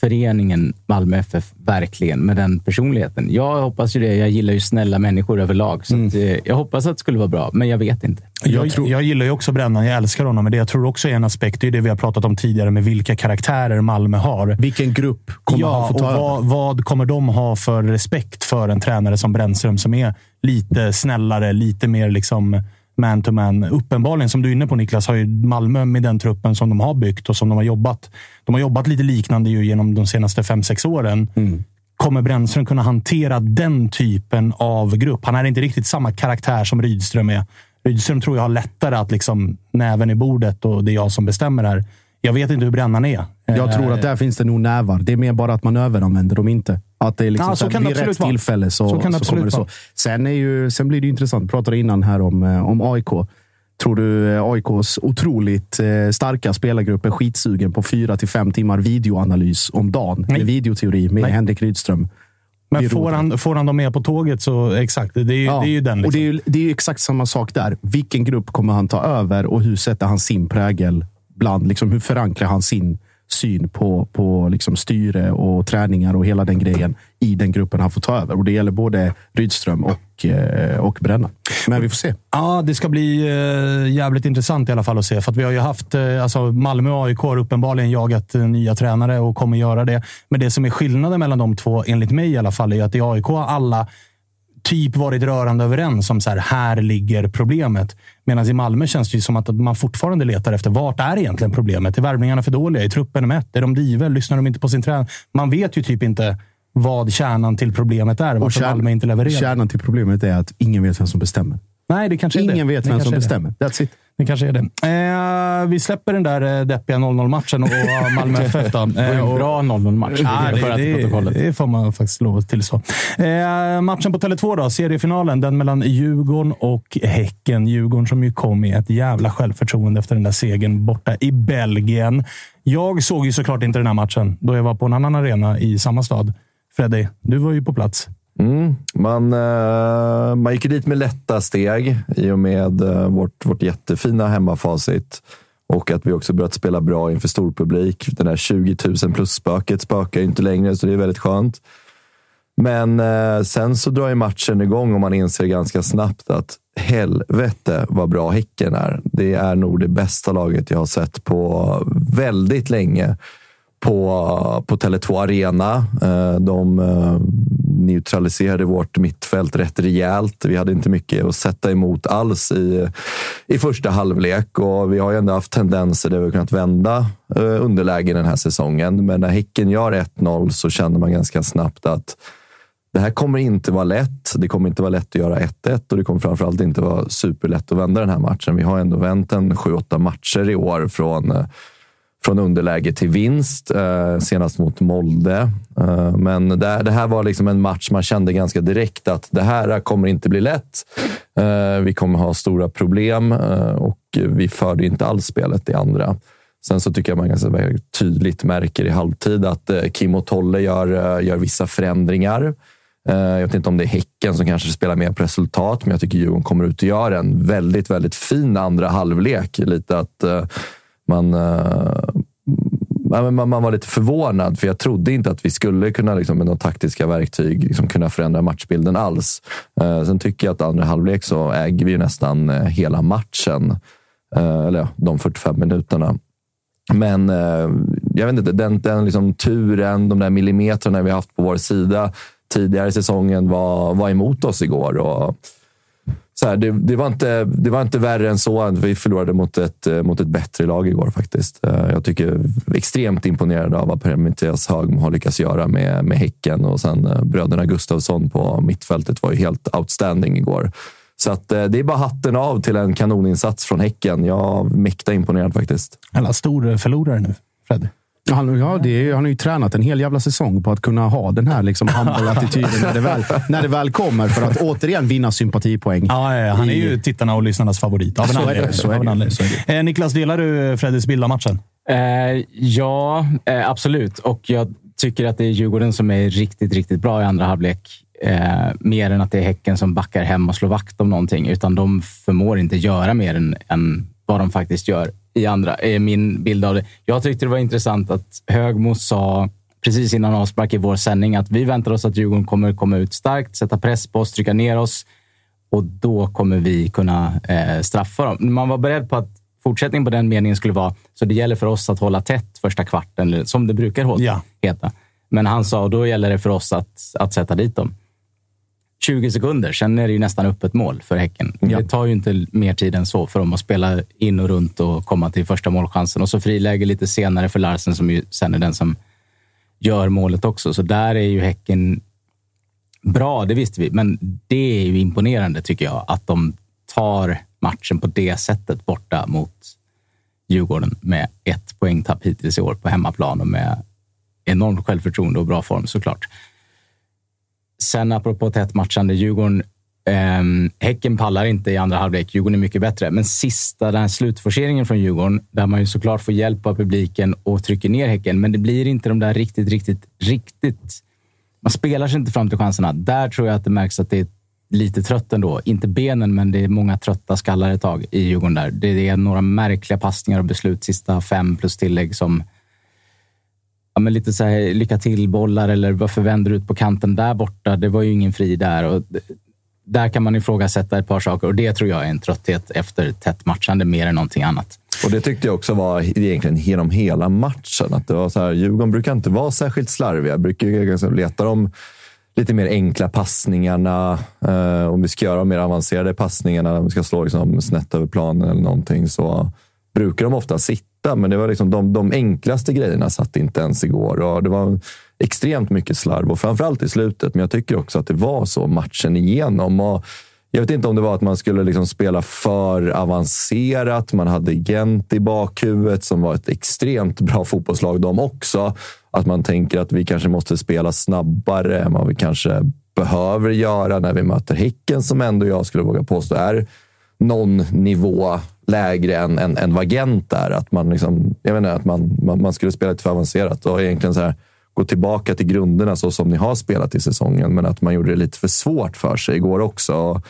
föreningen Malmö FF verkligen med den personligheten? Jag hoppas ju det. Jag gillar ju snälla människor överlag, så att, eh, jag hoppas att det skulle vara bra, men jag vet inte. Jag, jag gillar ju också Brännan. Jag älskar honom. Men det jag tror också är en aspekt, det är det vi har pratat om tidigare med vilka karaktärer Malmö har. Vilken grupp kommer ja, han få och ta över? vad, vad kommer de ha för respekt för en tränare som Brännström som är lite snällare, lite mer liksom man to man. Uppenbarligen, som du är inne på Niklas, har ju Malmö med den truppen som de har byggt och som de har jobbat. De har jobbat lite liknande ju genom de senaste fem sex åren. Kommer Brännström kunna hantera den typen av grupp? Han är inte riktigt samma karaktär som Rydström är. Rydström tror jag har lättare att liksom näven i bordet och det är jag som bestämmer här. Jag vet inte hur Brännan är. Jag tror att där finns det nog nävar. Det är mer bara att man överanvänder dem inte. Att det är liksom Ja, så så det vid rätt vara. tillfälle så, Så så kommer det så. Sen, är ju, sen blir det intressant. Vi pratade innan här om, eh, om AIK. Tror du eh, AIKs otroligt eh, starka spelargrupp är skitsugen på fyra till fem timmar videoanalys om dagen? Nej. Med videoteori med Nej. Henrik Rydström. Men får han, får han dem med på tåget så exakt. Det är ju, Ja, det är ju den. Och det är Liksom. ju, det är ju exakt samma sak där. Vilken grupp kommer han ta över och hur sätter han sin prägel? Bland, liksom, hur förankrar han sin syn på, på liksom styre och träningar och hela den grejen i den gruppen han får ta över? Och Det gäller både Rydström och, eh, och Bränna. Men vi får se. Ja, det ska bli eh, jävligt intressant i alla fall att se. För att vi har ju haft, eh, alltså Malmö och AIK har uppenbarligen jagat nya tränare och kommer göra det. Men det som är skillnaden mellan de två, enligt mig i alla fall, är att i AIK har alla typ varit rörande överens om så här, här ligger problemet. Medan i Malmö känns det ju som att man fortfarande letar efter vart är egentligen problemet? Är värvningarna för dåliga? Är truppen mätt? Är de diver? Lyssnar de inte på sin tränare? Man vet ju typ inte vad kärnan till problemet är. Varför kärn- Malmö inte levererar. Kärnan till problemet är att ingen vet vem som bestämmer. Nej, det kanske är det. Ingen vet Det vem som är det. bestämmer. That's it. Det kanske är det. Eh, vi släpper den där eh, deppiga 0-0-matchen och och Malmö FF. Då. Det var Eh, en och- bra 0-0-match. Ja, för det, det, det får man faktiskt lov att tillstå. Eh, matchen på Tele2 då, seriefinalen. Den mellan Djurgården och Häcken. Djurgården som ju kom med ett jävla självförtroende efter den där segern borta i Belgien. Jag såg ju såklart inte den här matchen då jag var på en annan arena i samma stad. Freddy, du var ju på plats. Mm. Man, eh, man gick ju dit med lätta steg i och med eh, vårt, vårt jättefina hemmafacit. Och att vi också börjat spela bra inför storpublik. Den här 20 000 plus-spöket spökar ju inte längre, så det är väldigt skönt. Men eh, sen så drar ju matchen igång och man inser ganska snabbt att helvete vad bra Häcken är. Det är nog det bästa laget jag har sett på väldigt länge på, på Tele2 Arena. Eh, de eh, neutraliserade vårt mittfält rätt rejält. Vi hade inte mycket att sätta emot alls i, i första halvlek och vi har ju ändå haft tendenser där vi har kunnat vända underlägen underläge den här säsongen. Men när Häcken gör 1-0 så känner man ganska snabbt att det här kommer inte vara lätt. Det kommer inte vara lätt att göra 1-1 och det kommer framförallt inte vara superlätt att vända den här matchen. Vi har ändå vänt en 7-8 matcher i år från, från underläge till vinst. Eh, senast mot Molde. Eh, men det, här var liksom en match man kände ganska direkt att det här kommer inte bli lätt. Eh, vi kommer ha stora problem och vi förde inte alls spelet i andra. Sen så tycker jag man ganska tydligt märker i halvtid att Kim och Tolle gör, gör vissa förändringar. Jag vet inte om det är Häcken som kanske spelar mer på resultat, men jag tycker Djurgården kommer ut och gör en väldigt, väldigt fin andra halvlek. Lite att man, eh, man, man var lite förvånad, för jag trodde inte att vi skulle kunna liksom, med några taktiska verktyg liksom, kunna förändra matchbilden alls. Eh, sen tycker jag att andra halvlek så äger vi ju nästan eh, hela matchen. Eller ja, de 45 minuterna. Men jag vet inte, den, den liksom turen, de där millimetrarna vi haft på vår sida tidigare i säsongen var, var emot oss igår. Och, så här, det, det, var inte, det var inte värre än så. Vi förlorade mot ett, eh, mot ett bättre lag igår faktiskt. Eh, jag tycker extremt imponerad av vad Per-Mattias Högmo har lyckats göra med, med Häcken och sen eh, bröderna Gustavsson på mittfältet var ju helt outstanding igår. Så att, det är bara hatten av till en kanoninsats från Häcken. Jag är mäkta imponerad faktiskt. Alla stor förlorare nu, Fred. Han, ja, det han har ju tränat en hel jävla säsong på att kunna ha den här liksom humble-attityden när, det väl, när det väl kommer för att återigen vinna sympatipoäng. Ja, ja, han är ju tittarna och lyssnarnas favorit. Av en Så är det, anledning. så är Av en det. anledning. Så är det. Eh, Niklas, delar du Freddys bild av matchen? Eh, ja, eh, absolut. Och jag tycker att det är Djurgården som är riktigt, riktigt bra i andra halvlek. Eh, mer än att det är Häcken som backar hem och slår vakt om någonting. Utan de förmår inte göra mer än, än vad de faktiskt gör i andra. är min bild av det. Jag tyckte det var intressant att Högmo sa precis innan avspark i vår sändning att vi väntar oss att Djurgården kommer komma ut starkt, sätta press på oss, trycka ner oss och då kommer vi kunna eh, straffa dem. Man var beredd på att fortsättningen på den meningen skulle vara så det gäller för oss att hålla tätt första kvarten, som det brukar hålla, Ja. heta. Men han sa och då gäller det för oss att, att sätta dit dem. 20 sekunder, sen är det ju nästan öppet mål för Häcken. Det tar ju inte mer tid än så för dem att spela in och runt och komma till första målchansen. Och så friläge lite senare för Larsen som ju sen är den som gör målet också. Så där är ju Häcken bra, det visste vi. Men det är ju imponerande tycker jag, att de tar matchen på det sättet borta mot Djurgården med ett poängtapp hittills i år på hemmaplan och med enormt självförtroende och bra form såklart. Sen apropå tätt matchande, Djurgården ehm, Häcken pallar inte i andra halvlek. Djurgården är mycket bättre. Men sista, den här slutforceringen från Djurgården, där man ju såklart får hjälp av publiken och trycker ner Häcken. Men det blir inte de där riktigt, riktigt, riktigt... Man spelar sig inte fram till chanserna. Där tror jag att det märks att det är lite trött ändå. Inte benen, men det är många trötta skallar ett tag i Djurgården där. Det är några märkliga passningar och beslut sista fem plus tillägg som ja, men lite så här, lycka till-bollar eller varför vänder du ut på kanten där borta? Det var ju ingen fri där. Och där kan man ifrågasätta ett par saker och det tror jag är en trötthet efter tätt matchande mer än någonting annat. Och det tyckte jag också var egentligen genom hela matchen. Att det var så här, Djurgården brukar inte vara särskilt slarviga. Brukar leta de lite mer enkla passningarna. Eh, om vi ska göra de mer avancerade passningarna, om vi ska slå liksom snett över planen eller någonting, så brukar de ofta sitta. Men det var liksom de, de enklaste grejerna satt inte ens igår. Och det var extremt mycket slarv och framförallt i slutet. Men jag tycker också att det var så matchen igenom. Och jag vet inte om det var att man skulle liksom spela för avancerat. Man hade Gent i bakhuvudet som var ett extremt bra fotbollslag de också. Att man tänker att vi kanske måste spela snabbare än vad vi kanske behöver göra när vi möter Häcken som ändå jag skulle våga påstå är någon nivå lägre än, än, än vad Gent är. Att man, liksom, jag menar, att man, man, man skulle spela lite för avancerat och egentligen så här, gå tillbaka till grunderna så som ni har spelat i säsongen. Men att man gjorde det lite för svårt för sig igår också. Och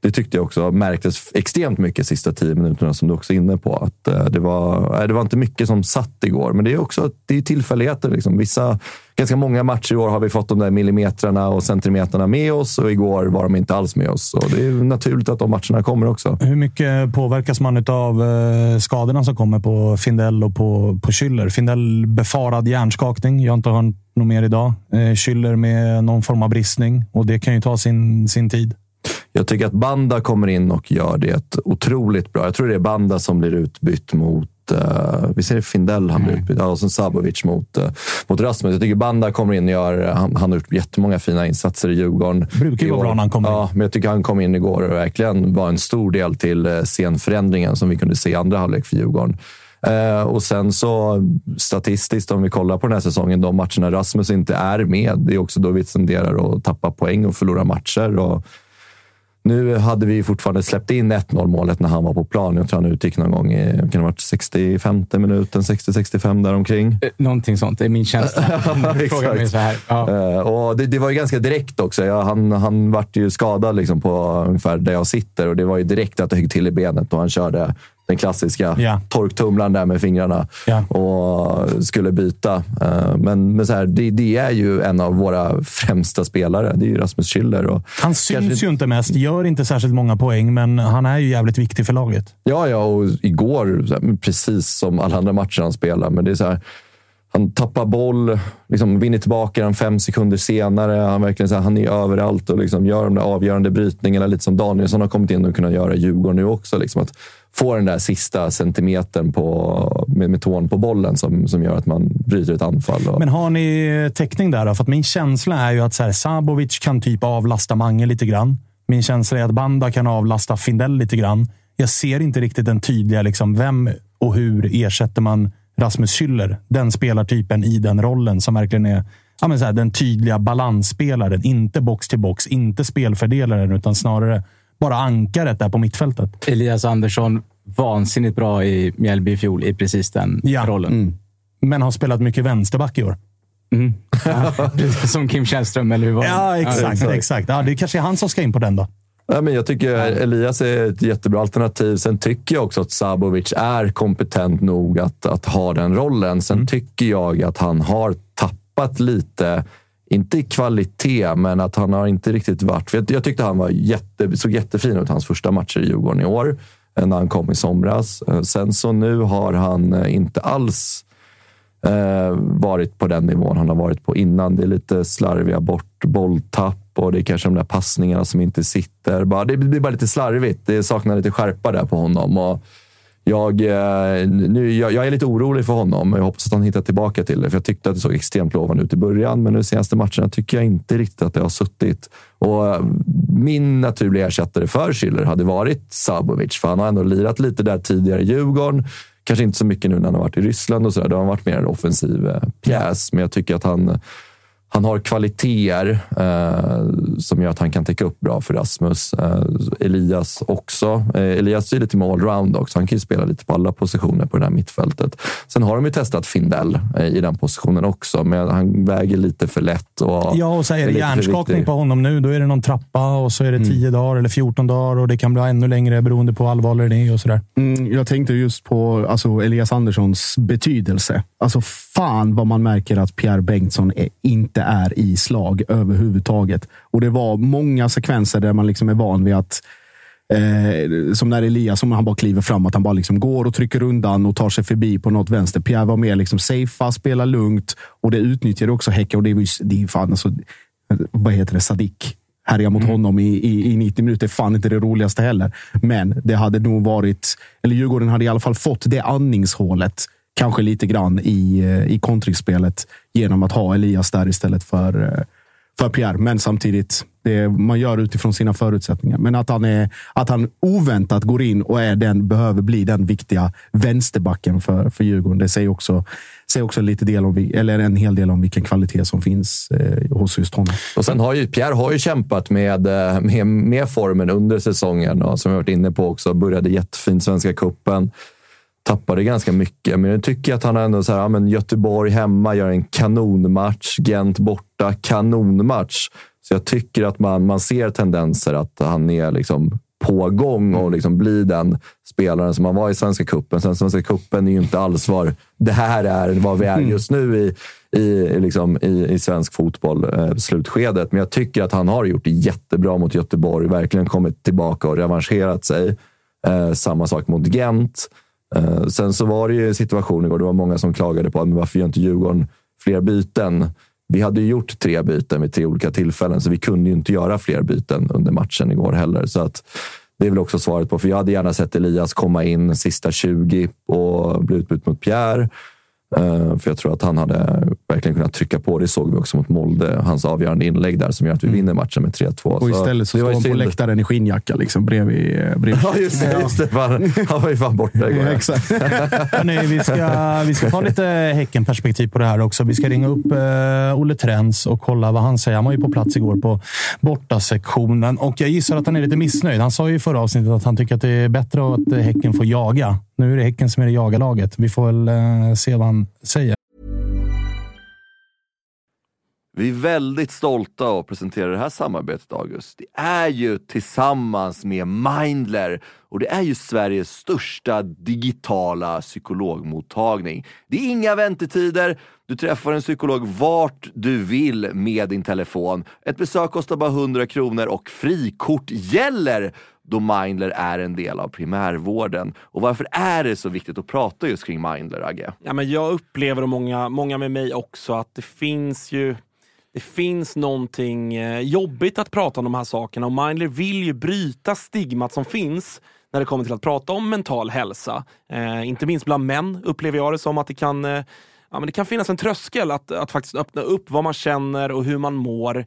det tyckte jag också märktes extremt mycket sista tio minuterna som du också är inne på. Att eh, det, var, eh, det var inte mycket som satt igår, men det är också det är tillfälligheter. Liksom. Vissa, ganska många matcher i år har vi fått de där millimetrarna och centimetrarna med oss och igår var de inte alls med oss. Och det är naturligt att de matcherna kommer också. Hur mycket påverkas man av eh, skadorna som kommer på Findell och på, på Schüller? Findell befarad hjärnskakning. Jag har inte hört något mer idag. Schüller med någon form av bristning och det kan ju ta sin, sin tid. Jag tycker att Banda kommer in och gör det otroligt bra. Jag tror det är Banda som blir utbytt mot Uh, vi ser Findell han blir utbytt. Ja, och sen Sabovic mot, uh, mot Rasmus. Jag tycker Banda kommer in och gör... Han, han har gjort jättemånga fina insatser i Djurgården. Brukar ju vara bra när han kommer in. Ja, men jag tycker han kom in igår och verkligen var en stor del till uh, scenförändringen som vi kunde se i andra halvlek för Djurgården. Eh, och sen så statistiskt, om vi kollar på den här säsongen, de matcherna Rasmus inte är med, det är också då vi tenderar att tappa poäng och förlora matcher. Och nu hade vi fortfarande släppt in 1-0 målet när han var på plan. Jag tror han utgick någon gång i kan det ha varit 65 minuten, 60-65 däromkring. Eh, Någonting sånt, det är min känsla. Fråga mig så här. Ja. Eh, och det, det var ju ganska direkt också. Ja, han, han vart ju skadad liksom på ungefär där jag sitter och det var ju direkt att det högg till i benet och han körde den klassiska Ja. torktumlaren där med fingrarna Ja. och skulle byta. Eh, Men, men så här, det, det är ju en av våra främsta spelare. Det är ju Rasmus Schüller. Och Han syns kanske- ju inte mest, gör inte särskilt många poäng, men han är ju jävligt viktig för laget. Ja, ja, och igår, precis som alla andra matcher han spelar, men det är så här, han tappar boll, liksom vinner tillbaka den fem sekunder senare. Han, verkligen så här, han är överallt och liksom gör de där avgörande brytningarna, lite som Danielsson har kommit in och kunnat göra i Djurgården nu också. Liksom att få den där sista centimetern på, med, med tån på bollen som, som gör att man bryter ett anfall. Och, Men har ni eh, täckning där? Då? För att min känsla är ju att så här, Sabovic kan typ avlasta Mange lite grann. Min känsla är att Banda kan avlasta Findell lite grann. Jag ser inte riktigt den tydliga, liksom, vem och hur ersätter man Rasmus Schüller? Den spelartypen i den rollen som verkligen är ja, men så här, den tydliga balansspelaren. Inte box till box, inte spelfördelaren, utan snarare bara ankaret där på mittfältet. Elias Andersson, vansinnigt bra i Mjällby i fjol i precis den Ja. rollen. Mm. Men har spelat mycket vänsterback i år. Mm. Ja, som Kim Källström, eller hur var det? Ja, exakt. exakt. exakt. Ja, det kanske är han som ska in på den då. Ja, men jag tycker Elias är ett jättebra alternativ. Sen tycker jag också att Sabovic är kompetent nog att, att ha den rollen. Sen tycker jag att han har tappat lite, inte i kvalitet, men att han har inte riktigt varit... För jag, jag tyckte han var jätte, såg jättefin ut hans första matcher i Djurgården i år, eh, när han kom i somras. Eh, sen så nu har han eh, inte alls eh, varit på den nivån han har varit på innan. Det är lite slarviga bort bolltapp och det är kanske de där passningarna som inte sitter. Bara, det blir bara lite slarvigt. Det saknar lite skärpa där på honom. Och jag, eh, nu, jag, jag är lite orolig för honom. Jag hoppas att han hittar tillbaka till det. För Jag tyckte att det såg extremt lovande ut i början, men de senaste matcherna tycker jag inte riktigt att det har suttit. Och eh, min naturliga ersättare för Schiller hade varit Sabovic, för han har ändå lirat lite där tidigare i Djurgården. Kanske inte så mycket nu när han har varit i Ryssland och sådär. Då har han varit mer en offensiv eh, pjäs, men jag tycker att han, han har kvaliteter eh, som gör att han kan täcka upp bra för Rasmus. Eh, Elias också. Eh, Elias är lite mer allround också. Han kan ju spela lite på alla positioner på det här mittfältet. Sen har de ju testat Findell eh, i den positionen också, men han väger lite för lätt. Och Ja, och så är det hjärnskakning på honom nu. Då är det någon trappa och så är det 10 dagar eller 14 dagar och det kan bli ännu längre beroende på allvarlig det är och sådär. Mm, jag tänkte just på alltså, Elias Anderssons betydelse. Alltså fan vad man märker att Pierre Bengtsson är, inte är i slag överhuvudtaget. Och det var många sekvenser där man liksom är van vid att Eh, som när Elias, som han bara kliver fram, att han bara liksom går och trycker undan och tar sig förbi på något vänster. Pierre var mer liksom safea, spela lugnt och det utnyttjade också. Och det är ju det är fan alltså, vad heter det, Sadik härja mot honom i, i, i 90 minuter fan inte det roligaste heller. Men det hade nog varit, eller Djurgården hade i alla fall fått det andningshålet, kanske lite grann i, eh, i kontringsspelet genom att ha Elias där istället för, eh, för Pierre. Men samtidigt, det man gör utifrån sina förutsättningar. Men att han, är, att han oväntat går in och är den, behöver bli den viktiga vänsterbacken för, för Djurgården. Det säger också, säger också lite del om, eller en hel del om vilken kvalitet som finns eh, hos just honom. Och sen har ju Pierre har ju kämpat med, eh, med, med formen under säsongen och som vi varit inne på också. Började jättefint Svenska cupen. Tappade ganska mycket, men jag tycker att han ändå så här, ja, men Göteborg hemma gör en kanonmatch. Gent borta, kanonmatch. Så jag tycker att man, man ser tendenser att han är liksom på gång och liksom blir den spelaren som han var i Svenska cupen. Sen Svenska cupen är ju inte alls var det här är, vad vi är just nu i, i, liksom, i, i svensk fotboll, eh, slutskedet. Men jag tycker att han har gjort det jättebra mot Göteborg. Verkligen kommit tillbaka och revanscherat sig. Eh, samma sak mot Gent. Eh, sen så var det ju en situation igår, det var många som klagade på att men varför gör inte Djurgården fler byten? Vi hade ju gjort tre byten vid tre olika tillfällen, så vi kunde ju inte göra fler byten under matchen igår heller. Så att det är väl också svaret på, för jag hade gärna sett Elias komma in sista 20 och bli utbytt mot Pierre. Eh, För jag tror att han hade verkligen kunnat trycka på. Det såg vi också mot Molde. Hans avgörande inlägg där som gör att vi vinner matchen med 3-2. Mm. Och istället så det står han på läktaren i skinnjacka liksom, bredvid. eh, bredvid. Ja, just det. Just det. Han var ju fan borta igår. Ja, exakt. Hörrni, vi, ska, vi ska ta lite Häcken-perspektiv på det här också. Vi ska ringa upp eh, Olle Trens och kolla vad han säger. Han var ju på plats igår på bortasektionen och jag gissar att han är lite missnöjd. Han sa ju i förra avsnittet att han tycker att det är bättre att Häcken får jaga. Nu är det Häcken som är det jagarlaget. Vi får väl eh, se vad han säger. Vi är väldigt stolta att presentera det här samarbetet, August. Det är ju tillsammans med Mindler och det är ju Sveriges största digitala psykologmottagning. Det är inga väntetider. Du träffar en psykolog vart du vill med din telefon. Ett besök kostar bara 100 kronor och frikort gäller då Mindler är en del av primärvården. Och varför är det så viktigt att prata just kring Mindler, Agge? Ja, men jag upplever, och många, många med mig också, att det finns ju det finns någonting eh, jobbigt att prata om de här sakerna och Mindler vill ju bryta stigmat som finns när det kommer till att prata om mental hälsa. Eh, inte minst bland män upplever jag det som att det kan, eh, ja, men det kan finnas en tröskel att, att faktiskt öppna upp vad man känner och hur man mår.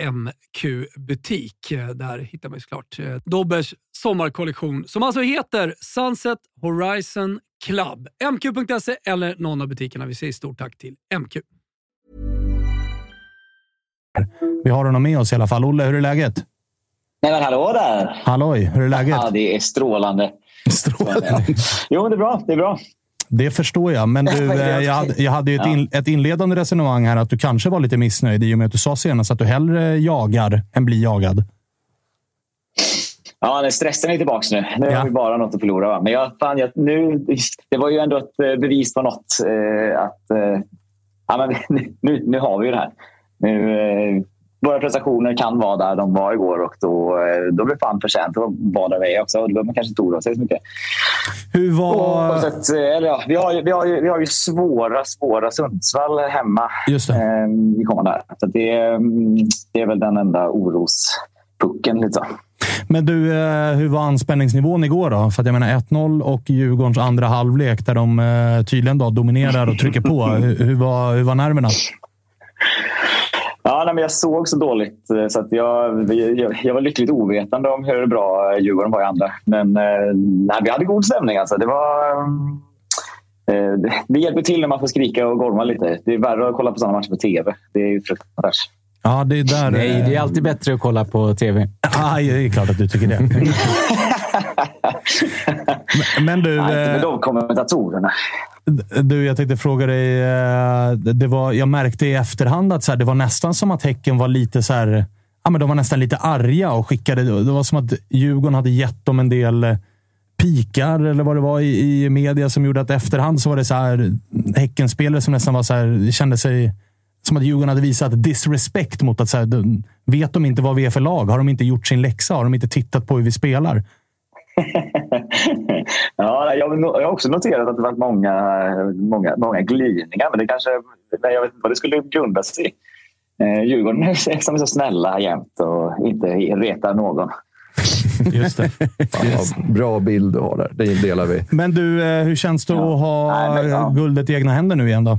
MQ-butik. Eh, Där hittar man ju såklart eh, Dobbers sommarkollektion som alltså heter Sunset Horizon Club. MQ.se eller någon av butikerna. Vi säger stort tack till MQ. Vi har honom med oss i alla fall. Olle, hur är läget? Nej men hallå där! Halloj, hur är läget? Ja, det är strålande. Strålande. Jo, det är bra. Det är bra. Det förstår jag, men du, eh, jag hade, jag hade ju ett, in, ett inledande resonemang här att du kanske var lite missnöjd i och med att du sa senast att du hellre jagar än blir jagad. Ja, stressen är tillbaka nu. Nu Ja. har vi bara något att förlora. Va? Men jag, fan, jag, nu, det var ju ändå ett eh, bevis på något. Eh, att, eh, ja, men, nu- nu, nu har vi ju det här. Nu, eh, våra prestationer kan vara där de var igår och då, eh, då blir fan förtjänt att vara där vi är också. Och Då behöver man kanske inte oroa sig så mycket. Hur var... Oavsett, eh, eller ja, vi, har vi, har vi har ju svåra, svåra Sundsvall hemma Just det. eh, i kommande här. Så det, är, mm, det är väl den enda orospucken. Så. Men du, eh, hur var anspänningsnivån igår då? För att jag menar 1-0 och Djurgårdens andra halvlek där de tydligen då dominerar och trycker på. hur, hur, var, hur var nerverna? Ja, nej, men jag såg så dåligt eh, så att jag, jag, jag var lyckligt ovetande om hur bra Djurgården var i andra. Men eh, nej, vi hade god stämning. Alltså. Det, var, eh, det, det hjälper till när man får skrika och gorma lite. Det är värre att kolla på sådana matcher på tv. Det är ju fruktansvärt. Ja, det är där... Nej, det är alltid bättre att kolla på tv. Aj, det är klart att du tycker det. Men- Men du, Nej, inte med eh, de kommentatorerna du, jag tänkte fråga dig. Eh, det var, jag märkte i efterhand att så här, det var nästan som att Häcken var lite så här, ja, men de var nästan lite arga och skickade. Det var som att Djurgården hade gett dem en del eh, pikar eller vad det var i, i media som gjorde att efterhand så var det så här Häckenspelare som nästan var så här, kände sig som att Djurgården hade visat disrespect mot att så här, de, vet de inte vad vi är för lag? Har de inte gjort sin läxa? Har de inte tittat på hur vi spelar? Ja, jag, jag har också noterat att det varit många, många, många glidningar. Men det kanske, jag vet inte vad det skulle grunda sig i. Eh, Djurgården är som är så snälla jämt och inte retar någon. Just det. Fan, vad bra bild du har där. Det delar vi. Men du, eh, hur känns det att ha Nej, men, ja. guldet i egna händer nu igen då?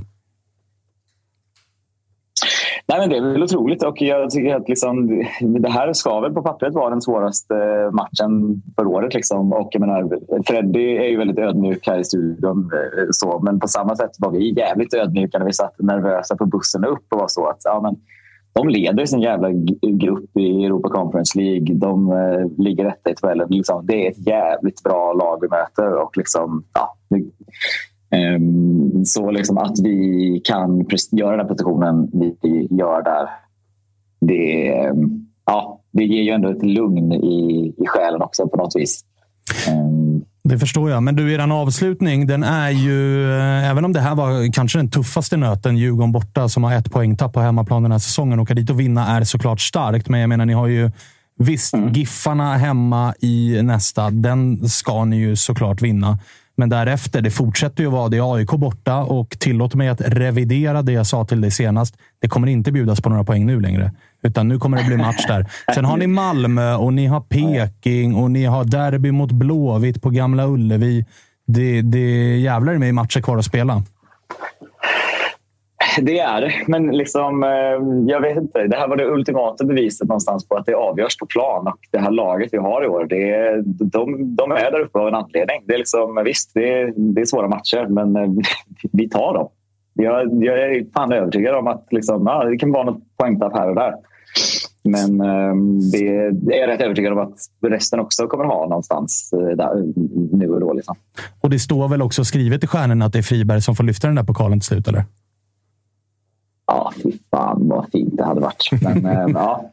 Nej, men det är väl otroligt och jag tycker att liksom, det här ska väl på pappret vara den svåraste matchen för året. Liksom. Och jag menar, Freddy är ju väldigt ödmjuk här i studion. Eh, så, men på samma sätt var vi jävligt ödmjuka när vi satt nervösa på bussen upp och var så att ja, men, de leder sin jävla grupp i Europa Conference League. De eh, ligger etta i tabellen. Liksom, det är ett jävligt bra lag vi möter. Och liksom, ja, det- så liksom att vi kan göra den här prestationen vi gör där. Det, ehm, ja, det ger ju ändå ett lugn i, i själen också på något vis. Ehm, Det förstår jag. Men du, eran avslutning, den är ju... eh, Även om det här var kanske den tuffaste nöten, Djurgården borta, som har ett poängtapp på hemmaplan den här säsongen. Åka dit och vinna är såklart starkt, men jag menar, ni har ju... Visst, Giffarna hemma i nästa, den ska ni ju såklart vinna. Men därefter, det fortsätter ju vara det AIK borta och tillåt mig att revidera det jag sa till dig senast. Det kommer inte bjudas på några poäng nu längre, utan nu kommer det bli match där. Sen har ni Malmö och ni har Peking och ni har derby mot Blåvitt på Gamla Ullevi. Det, det jävlar i mig matcher kvar att spela. Det är det, men liksom, eh, jag vet inte. Det här var det ultimata beviset någonstans på att det avgörs på plan. Och det här laget vi har i år, det de, de är där uppe av en anledning. Det är liksom, visst, det är, det är svåra matcher, men eh, vi tar dem. Jag, jag är fan övertygad om att liksom, ja, det kan vara något poängtapp här och där. Men ehm, det, är jag rätt övertygad om att resten också kommer ha någonstans eh, där, nu och då. Liksom. Och det står väl också skrivet i stjärnorna att det är Friberg som får lyfta den där pokalen till slut, eller? Ja, fy fan vad fint det hade varit. Men eh, ja.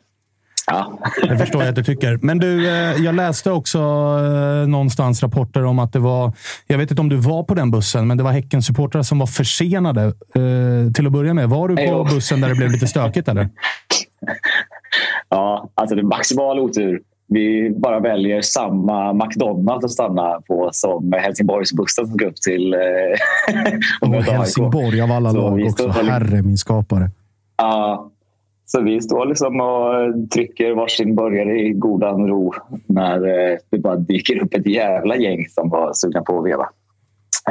ja. Förstår jag att du tycker. Men du, eh, jag läste också eh, någonstans rapporter om att det var... Jag vet inte om du var på den bussen, men det var Häcken-supportrar som var försenade till att börja med. Var du på Jo. bussen där det blev lite stökigt, eller? Ja, alltså det är maximal otur. Vi bara väljer samma McDonalds att stanna på som Helsingborgsbussen som ska upp till... Eh, Och. Helsingborg av alla Så lag också. står- Herre min skapare. Ja, så vi står liksom och trycker varsin burgare i godan ro när eh, det bara dyker upp ett jävla gäng som var sugna på att veva.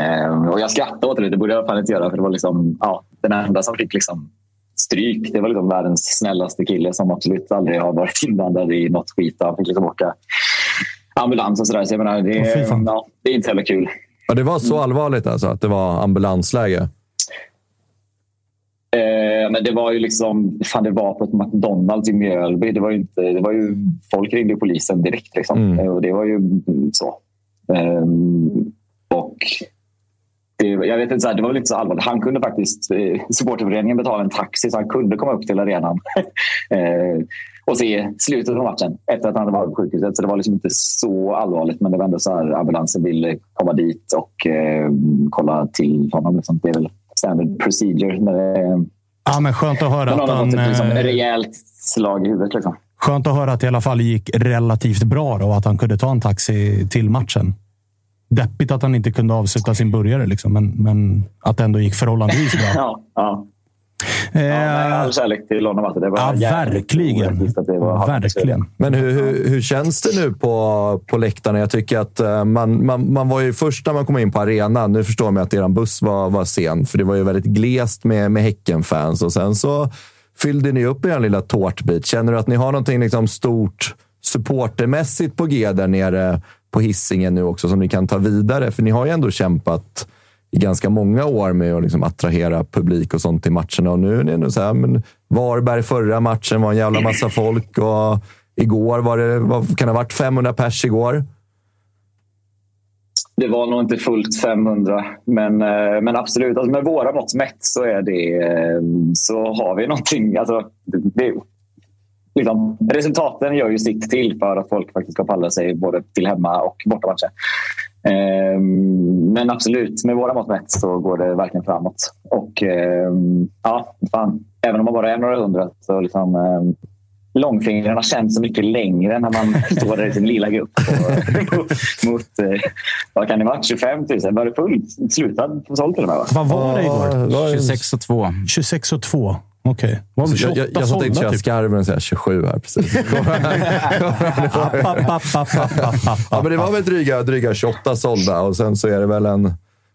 Eh, och jag skrattade åt det. Det borde jag fan inte göra för det var liksom, ja, den enda som fick liksom stryk. Det var liksom världens snällaste kille som absolut aldrig har varit inblandad i något skit. Han fick liksom åka ambulans och sådär. Så jag menar, det, fan. ja, det är inte heller kul. Ja, det var så allvarligt alltså, att det var ambulansläge? Eh, men det var ju liksom, fan det var på ett McDonalds i Mjölby. Det var ju inte, det var ju, folk ringde polisen direkt. Liksom. Mm. Eh, Och det var ju så. Ehm, och jag vet inte, så här, det var väl inte så allvarligt. Han kunde faktiskt, eh, supporterföreningen betala en taxi så han kunde komma upp till arenan eh, och se slutet av matchen efter att han hade varit på sjukhuset. Så det var liksom inte så allvarligt. Men det var ändå så här, ambulansen ville komma dit och eh, kolla till honom. Liksom. Det är väl standard procedure när det Ja, men skönt att höra att han... ett liksom, rejält slag i huvudet. Liksom. Skönt att höra att det i alla fall gick relativt bra och att han kunde ta en taxi till matchen. Deppigt att han inte kunde avsluta sin burgare, liksom, men, men att det ändå gick förhållandevis bra. Ja, ja. Eh, Ja, nej, all kärlek till honom. Alltså. Det var ja, verkligen. det var. Verkligen. Men hur, hur, hur känns det nu på, på läktarna? Jag tycker att eh, man, man, man var ju först när man kom in på arenan. Nu förstår man att er buss var, var sen, för det var ju väldigt glest med, med Häcken-fans. Och sen så fyllde ni upp er lilla tårtbit. Känner du att ni har någonting liksom stort supportermässigt på G där nere på hissingen nu också som ni kan ta vidare? För ni har ju ändå kämpat i ganska många år med att liksom attrahera publik och sånt till matcherna. Och nu är det ändå så här, men Varberg förra matchen var en jävla massa folk och igår var det, vad kan det ha varit, 500 pers igår? Det var nog inte fullt 500, men, eh, men absolut. Alltså med våra mått mätt så, är det, eh, så har vi någonting. Alltså, det, liksom, resultaten gör ju sitt till för att folk faktiskt ska palla sig både till hemma och bortamatcher. Eh, Men absolut, med våra mått mätt så går det verkligen framåt. Och eh, ja, fan. Även om man bara är några hundra så liksom, eh, långfingrarna känns så mycket längre när man står där i sin lilla grupp. Och, mot, mot eh, vad kan det vara? 25 000? Var det fullt? Slutad på sålt till och med? Va? Vad var det igår? 26 och 2. 26 och 2. Okej. Var det Så jag, 28 jag, jag satt tänkte köra typ? skarven och säga 27 här precis. Ja, men det var väl dryga, dryga 28 sålda och sen så är det väl en,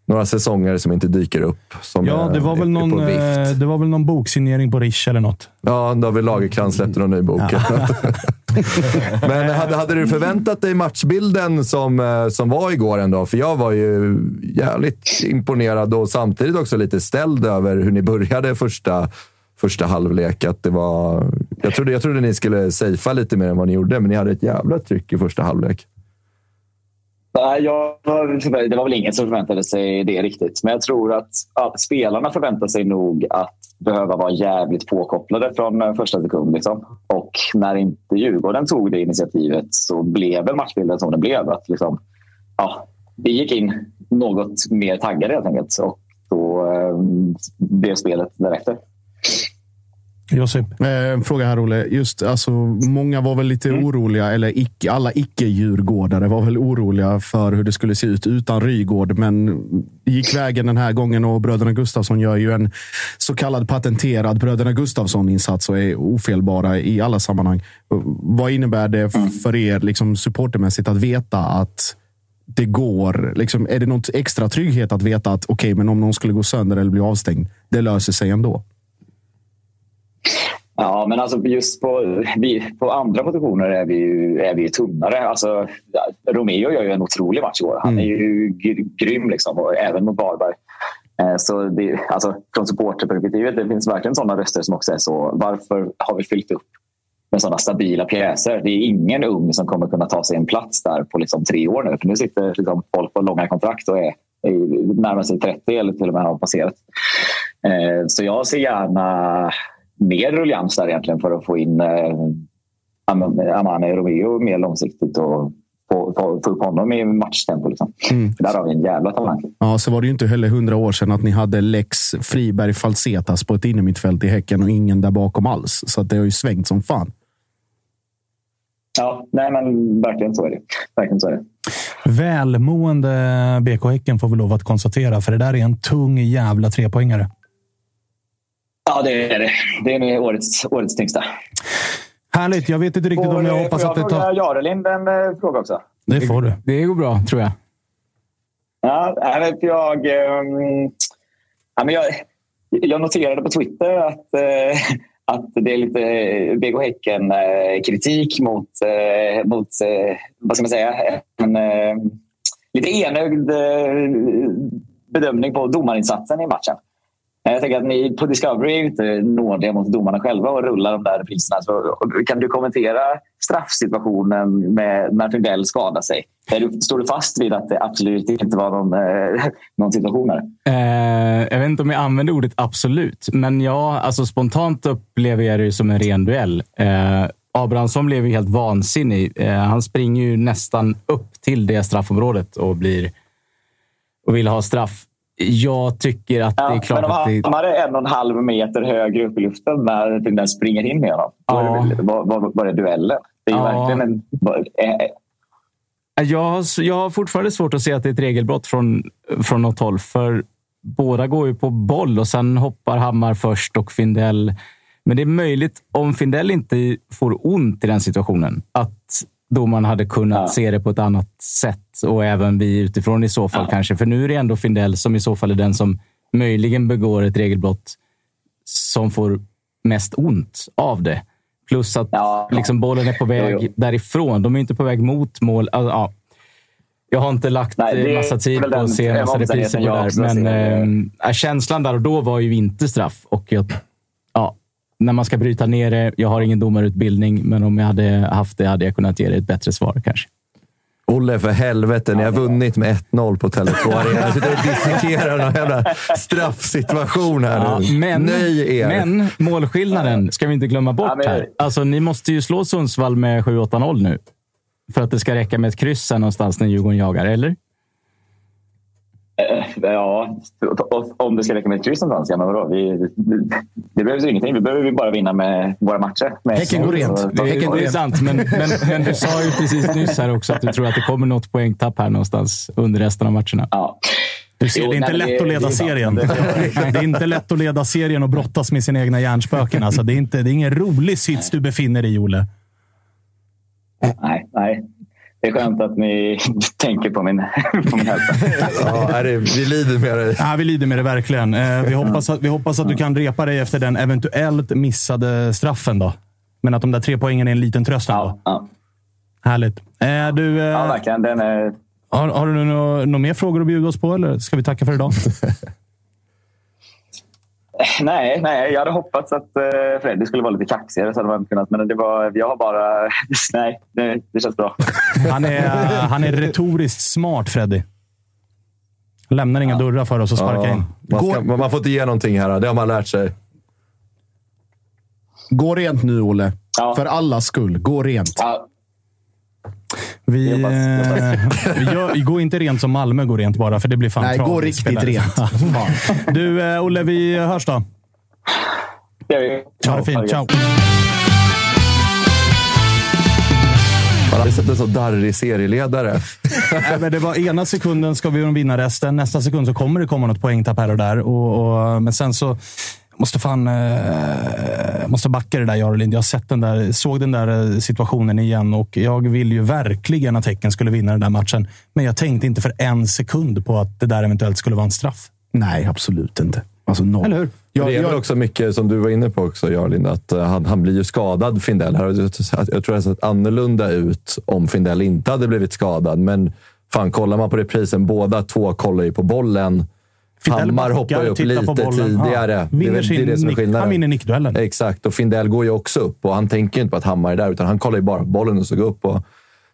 några säsonger som inte dyker upp. Som Ja, det var, är väl någon, eh, det var väl någon boksignering på Rish eller något. Ja, David Lagercrantz släppte någon ny bok. Men hade, hade du förväntat dig matchbilden som, eh, som var igår ändå? För jag var ju jävligt imponerad och samtidigt också lite ställd över hur ni började första, första halvlek. Att det var, jag, trodde, jag trodde ni skulle safea lite mer än vad ni gjorde, men ni hade ett jävla tryck i första halvlek. Nej, jag, det var väl ingen som förväntade sig det riktigt. Men jag tror att ja, spelarna förväntar sig nog att behöva vara jävligt påkopplade från eh, första sekund. Liksom. Och när inte Djurgården tog det initiativet så blev väl matchbilden som den blev. Att liksom, ja, vi gick in något mer taggade helt enkelt. Och då eh, blev spelet därefter. Josip? Eh, En fråga här, Olle. Just, alltså, många var väl lite oroliga, eller icke, alla icke-djurgårdare var väl oroliga för hur det skulle se ut utan Rygård. Men gick vägen den här gången och bröderna Gustafsson gör ju en så kallad patenterad bröderna Gustafsson-insats och är ofelbara i alla sammanhang. Vad innebär det för er liksom, supportermässigt att veta att det går? Liksom, är det något extra trygghet att veta att okej, men om någon skulle gå sönder eller bli avstängd, det löser sig ändå? Ja, men alltså just på, vi, på andra positioner är vi ju, är vi ju tunnare. Alltså, Romeo gör ju en otrolig match i år. Han är ju gr- grym, liksom, och även mot Varberg. Eh, Så det, alltså, från supporterperspektivet, det finns verkligen sådana röster som också är så. Varför har vi fyllt upp med sådana stabila pjäser? Det är ingen ung som kommer kunna ta sig en plats där på liksom tre år nu. För nu sitter liksom folk på långa kontrakt och är, är närmar sig 30 eller till och med har passerat. Eh, Så jag ser gärna mer rullians där egentligen för att få in eh, Am- Amane Romeo mer långsiktigt och få, få, få upp honom i matchtempo. Liksom. För där har vi en jävla talang. Ja, så var det ju inte heller hundra år sedan att ni hade Lex Friberg Falsetas på ett innermittfält i Häcken och ingen där bakom alls. Så att det har ju svängt som fan. Ja, nej men verkligen så är det. Verkligen så är det. Välmående BK Häcken får vi lov att konstatera, för det där är en tung jävla trepoängare. Ja, det är det. Det är nog årets, årets tyngsta. Härligt. Jag vet inte riktigt Får, om jag hoppas får att det jag tar... fråga Jarelind en eh, fråga också? Det får du. Det går bra, tror jag. Ja, för jag, ehm, ja, men jag, jag noterade på Twitter att, eh, att det är lite BK Häcken-kritik mot, eh, mot eh, vad ska man säga, en eh, lite enögd eh, bedömning på domarinsatsen i matchen. Eh, jag tänker att ni på Discovery är inte nådiga mot domarna själva och rullar de där repriserna. Så kan du kommentera straffsituationen med när Tundell skadar sig? Du, står du fast vid att det absolut inte var någon, eh, någon situation där? Eh, jag vet inte om jag använder ordet absolut, men ja, alltså spontant upplever jag det som en ren duell. Eh, Abrahamsson blev ju helt vansinnig. Eh, han springer ju nästan upp till det straffområdet och blir och vill ha straff. Jag tycker att det är klart men om att det... Är en och en halv meter högre upp i luften när Findell springer in med honom, då är det, var, var, var det duellen. Det är Ja. verkligen en... eh, Jag har, jag har fortfarande svårt att se att det är ett regelbrott från, från något håll. För båda går ju på boll och sen hoppar Hammar först och Findell. Men det är möjligt, om Findell inte får ont i den situationen, att domaren hade kunnat se det på ett annat sätt. Och även vi utifrån i så fall kanske. För nu är det ändå Findell som i så fall är den som möjligen begår ett regelbrott som får mest ont av det. Plus att liksom, bollen är på väg Jo, jo. därifrån. De är inte på väg mot mål. Alltså, ja. Jag har inte lagt Nej, massa tid på att se massa repriser på det där. Men eh, känslan där och då var ju inte straff. Och jag, ja, när man ska bryta ner det. Jag har ingen domarutbildning, men om jag hade haft det hade jag kunnat ge det ett bättre svar kanske. Olle, för helvete. Ni har vunnit med 1-0 på Tele2 Arena. Jag sitter och dissekerar någon jävla straffsituation här Ja, nu. men, Nöj er. men målskillnaden ska vi inte glömma bort Ja, här. Alltså, ni måste ju slå Sundsvall med 7-8-0 nu. För att det ska räcka med ett kryss här någonstans när Djurgården jagar, eller? Eh, Ja, om det ska räcka med kryss någonstans. Ja, men vadå? Vi, det behövs ju ingenting. Vi behöver bara vinna med våra matcher. Med Häcken går rent. Det, Häcken går det är sant, men, men, men du sa ju precis nyss här också att du tror att det kommer något poängtapp här någonstans under resten av matcherna. Ja. Du ser, Jo, det är inte nej, lätt det- att leda det serien. Det är inte lätt att leda serien och brottas med sina egna hjärnspöken. Alltså, det, är inte, det är ingen rolig sits du befinner dig i, Olle. Nej, nej. Det är skönt att ni tänker på min, på min hälsa. Ja, det, vi lider med dig. Ja, vi lider med det verkligen. Eh, vi, hoppas att, vi hoppas att du kan repa dig efter den eventuellt missade straffen. då. Men att de där tre poängen är en liten tröst ändå. Ja, Härligt. Eh, du, eh, ja verkligen. Den är, har, har du några nå mer frågor att bjuda oss på, eller ska vi tacka för idag? nej, nej, jag hade hoppats att uh, Freddy skulle vara lite kaxigare. Så hade man kunnat, men det var, jag har bara... Nej, det, det känns bra. Han är, han är retoriskt smart, Freddy. Lämnar inga dörrar för oss att sparka in. Man, ska, man får inte ge någonting här. Det har man lärt sig. Gå rent nu, Olle. Ja. För allas skull. Gå rent. Ja, Vi, Jag hoppas- eh, vi gör, gå inte rent som Malmö går rent bara, för det blir fan Nej, gå riktigt spelare. rent. Du, eh, Olle, vi hörs då. det gör vi. Ha det fint. Ciao. Man hade sett en så darrig serieledare. Nej, men det var ena sekunden ska vi vinna resten. Nästa sekund så kommer det komma något poängtapp här och där. Och, och, men sen så måste fan eh, måste backa det där, Jarlind. Jag har sett den där, såg den där eh, situationen igen och jag vill ju verkligen att Häcken skulle vinna den där matchen. Men jag tänkte inte för en sekund på att det där eventuellt skulle vara en straff. Nej, absolut inte. Alltså noll. Eller hur? Jag, det är väl också mycket som du var inne på också, Jarlind, att eh, han, han blir ju skadad, Findell. Här, jag tror det sett annorlunda ut om Findell inte hade blivit skadad. Men fan, kollar man på reprisen, båda två kollar ju på bollen. Hammar hoppar ju upp lite tidigare. Ja. Det är Vinner väl- det är sin det som är nick- skillnaden. han vinner nickduellen. Exakt, och Findell går ju också upp och han tänker ju inte på att Hammar är där, utan han kollar ju bara på bollen och så går upp. Och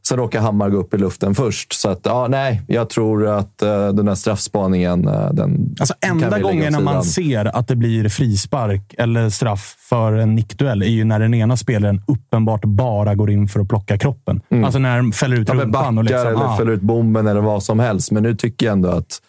sen råkar Hammar gå upp i luften först. Så att, ja, nej, jag tror att uh, den här straffspaningen, uh, den Alltså enda gången när man ser att det blir frispark eller straff för en nickduell är ju när den ena spelaren uppenbart bara går in för att plocka kroppen. Alltså när de fäller ut Mm. Ja, rumpan. Och backar liksom, eller ah, fäller ut bomben eller vad som helst. Men nu tycker jag ändå att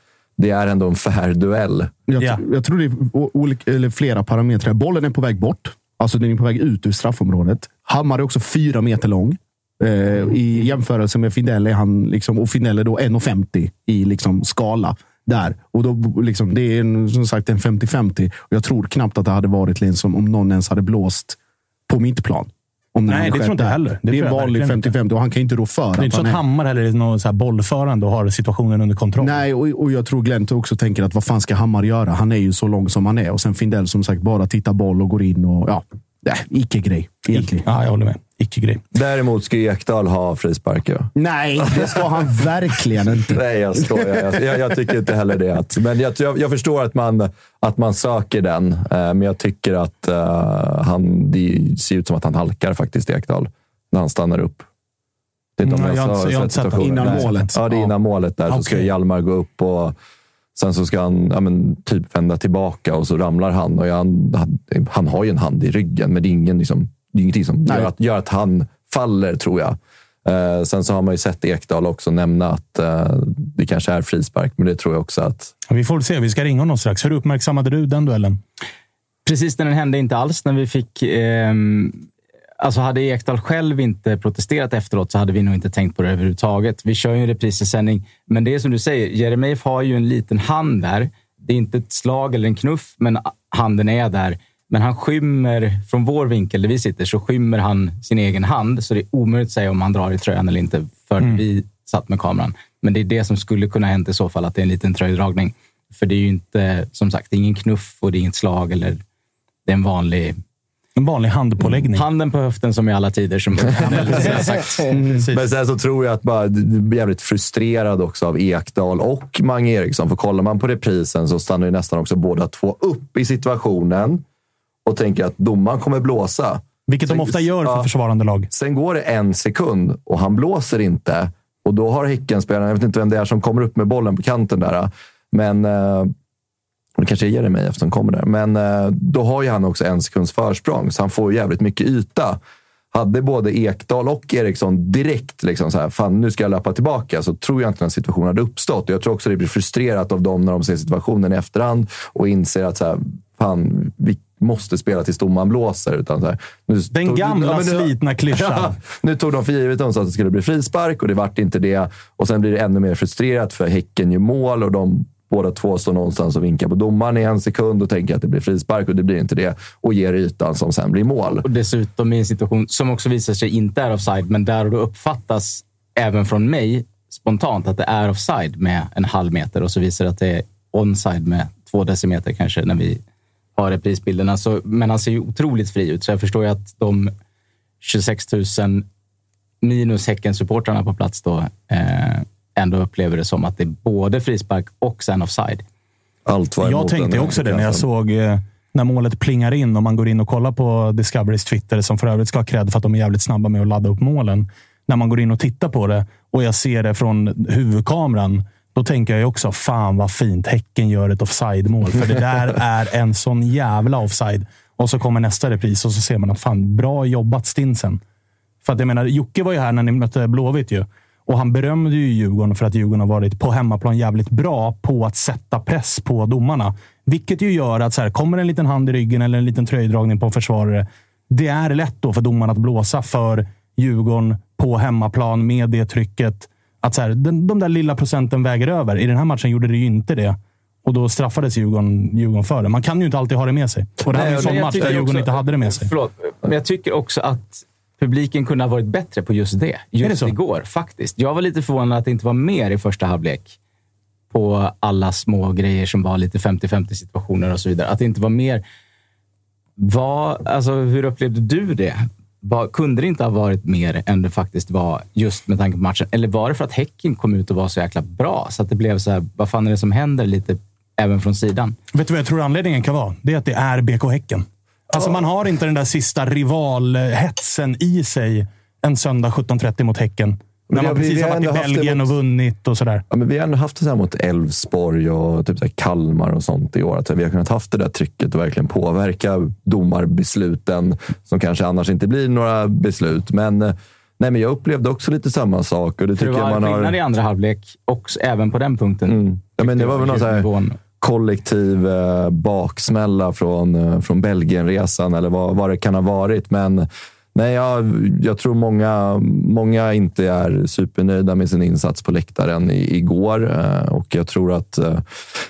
det är ändå en fair duell. jag, Ja. jag tror det är olika, eller flera parametrar. Bollen är på väg bort. Alltså den är på väg ut ur straffområdet. Hammar är också fyra meter lång. Eh, I jämförelse med Fidel är han, liksom, och Fidel är då 1,50 i liksom, skala. Där. Och då, liksom, det är en, som sagt en 50-50. Och jag tror knappt att det hade varit liksom, om någon ens hade blåst på mittplan. Om Nej, det tror inte jag där. heller. Det Det, är jag vanlig verkligen inte. 50-50 och han kan inte rå för Det är inte så att. Hammar heller är någon så här bollförande och har situationen under kontroll. Nej, och, och jag tror Glent också tänker att vad fan ska Hammar göra? Han är ju så lång som han är. Och sen Findell som sagt bara tittar boll och går in och ja, nej, icke-grej egentligen. Ja, jag håller med. Icke-grej. Däremot ska Ekdal ha frisparkar. Nej, det ska han verkligen inte. Nej, jag skojar. Jag, jag, jag tycker inte heller det. Att, men jag, jag, jag förstår att man, att man söker den, eh, men jag tycker att eh, han, det ser ut som att han halkar faktiskt, Ekdal, när han stannar upp. Det är om Mm, jag har inte- jag har inte sett situationen. Innan Nej. målet. Ja, det är Ja. innan målet. där. Så ska. Hjalmar gå upp och sen så ska han ja, men, typ vända tillbaka och så ramlar han. Och jag, han, han har ju en hand i ryggen, men det är, ingen, liksom, det är ingenting som gör att, gör att han faller, tror jag. Eh, sen så har man ju sett Ekdal också nämna att eh, det kanske är frispark, men det tror jag också att... Vi får se. Vi ska ringa honom strax. Hur uppmärksammade du den duellen? Precis när den hände inte alls. När vi fick... ehm, alltså hade Ekdal själv inte protesterat efteråt så hade vi nog inte tänkt på det överhuvudtaget. Vi kör ju en reprisesändning, men det är som du säger. Jeremejeff har ju en liten hand där. Det är inte ett slag eller en knuff, men handen är där. Men han skymmer, från vår vinkel där vi sitter, så skymmer han sin egen hand. Så det är omöjligt att säga om han drar i tröjan eller inte, för vi satt med kameran. Men det är det som skulle kunna hänt i så fall, att det är en liten tröjdragning. För det är ju inte, som sagt, det är ingen knuff och det är inget slag eller det är en vanlig... En vanlig handpåläggning. Handen på höften som i alla tider, som Nelson har sagt. Precis. Men sen så tror jag att bara, du blir jävligt frustrerad också av Ekdal och Mange Eriksson. För kollar man på reprisen så stannar ju nästan också båda två upp i situationen och tänker att domaren kommer blåsa. Vilket de Sen- ofta gör för ja. försvarande lag. Sen går det en sekund och han blåser inte. Och då har Häckenspelaren, jag vet inte vem det är som kommer upp med bollen på kanten där. Men eh, det kanske är Jeremejeff som kommer där. Men eh, då har ju han också en sekunds försprång, så han får jävligt mycket yta. Hade både Ekdal och Eriksson direkt liksom så här, fan nu ska jag löpa tillbaka, så tror jag inte den situationen hade uppstått. Och jag tror också det blir frustrerat av dem när de ser situationen i efterhand och inser att så här, fan, vi måste spela tills domaren blåser. Utan så här, nu Den tog- gamla Ja, nu- slitna klyschan. Ja, nu tog de för givet att det skulle bli frispark och det vart inte det. Och sen blir det ännu mer frustrerat för Häcken gör mål och de båda två står någonstans och vinkar på domaren i en sekund och tänker att det blir frispark och det blir inte det. Och ger ytan som sen blir mål. Och dessutom i en situation som också visar sig inte är offside, men där då uppfattas även från mig spontant att det är offside med en halv meter och så visar det att det är onside med två decimeter kanske när vi har reprisbilderna. Så, men han ser ju otroligt fri ut, så jag förstår ju att de 26 000 minus Häcken-supportrarna på plats då eh, ändå upplever det som att det är både frispark och sen offside. Allt var Jag tänkte också det när jag såg eh, när målet plingar in och man går in och kollar på Discoverys Twitter, som för övrigt ska ha cred för att de är jävligt snabba med att ladda upp målen. När man går in och tittar på det och jag ser det från huvudkameran, då tänker jag också fan vad fint Häcken gör ett offside-mål. För det där är en sån jävla offside. Och så kommer nästa repris och så ser man att fan, bra jobbat Stinsen. För att jag menar, Jocke var ju här när ni mötte Blåvitt ju. Och han berömde ju Djurgården för att Djurgården har varit på hemmaplan jävligt bra på att sätta press på domarna. Vilket ju gör att så här, kommer en liten hand i ryggen eller en liten tröjdragning på en försvarare. Det är lätt då för domarna att blåsa för Djurgården på hemmaplan med det trycket. Att så här, den, de där lilla procenten väger över. I den här matchen gjorde det ju inte det. Och då straffades Djurgården, Djurgården för det. Man kan ju inte alltid ha det med sig. Och det här ju en sån match där Djurgården också- inte hade det med sig. Förlåt, men jag tycker också att publiken kunde ha varit bättre på just det. Just det igår, faktiskt. Jag var lite förvånad att det inte var mer i första halvlek på alla små grejer som var lite 50-50 situationer och så vidare. Att det inte var mer... Vad, alltså, hur upplevde du det? Vad, kunde det inte ha varit mer än det faktiskt var just med tanke på matchen? Eller var det för att Häcken kom ut och var så jäkla bra? Så att det blev så här, vad fan är det som händer lite även från sidan? Vet du vad jag tror anledningen kan vara? Det är att det är BK Häcken. Alltså man har inte den där sista rivalhetsen i sig en söndag 17.30 mot Häcken. När vi- man precis vi har varit i ändå haft det Belgien mot- och vunnit och sådär. Ja, men vi har ändå haft det så här mot Elfsborg och typ så här Kalmar och sånt i år. Att vi har kunnat haft det där trycket och verkligen påverka domarbesluten som kanske annars inte blir några beslut. Men, eh, nej, men jag upplevde också lite samma sak. Och det För det tycker var jag man skillnad i har... andra halvlek, också även på den punkten. Mm. Ja, men det var väl någon så kollektiv eh, baksmälla från, eh, från Belgienresan eller vad, vad det kan ha varit. Men Nej, jag, jag tror många, många inte är supernöjda med sin insats på läktaren i, igår. Eh, och jag tror att eh,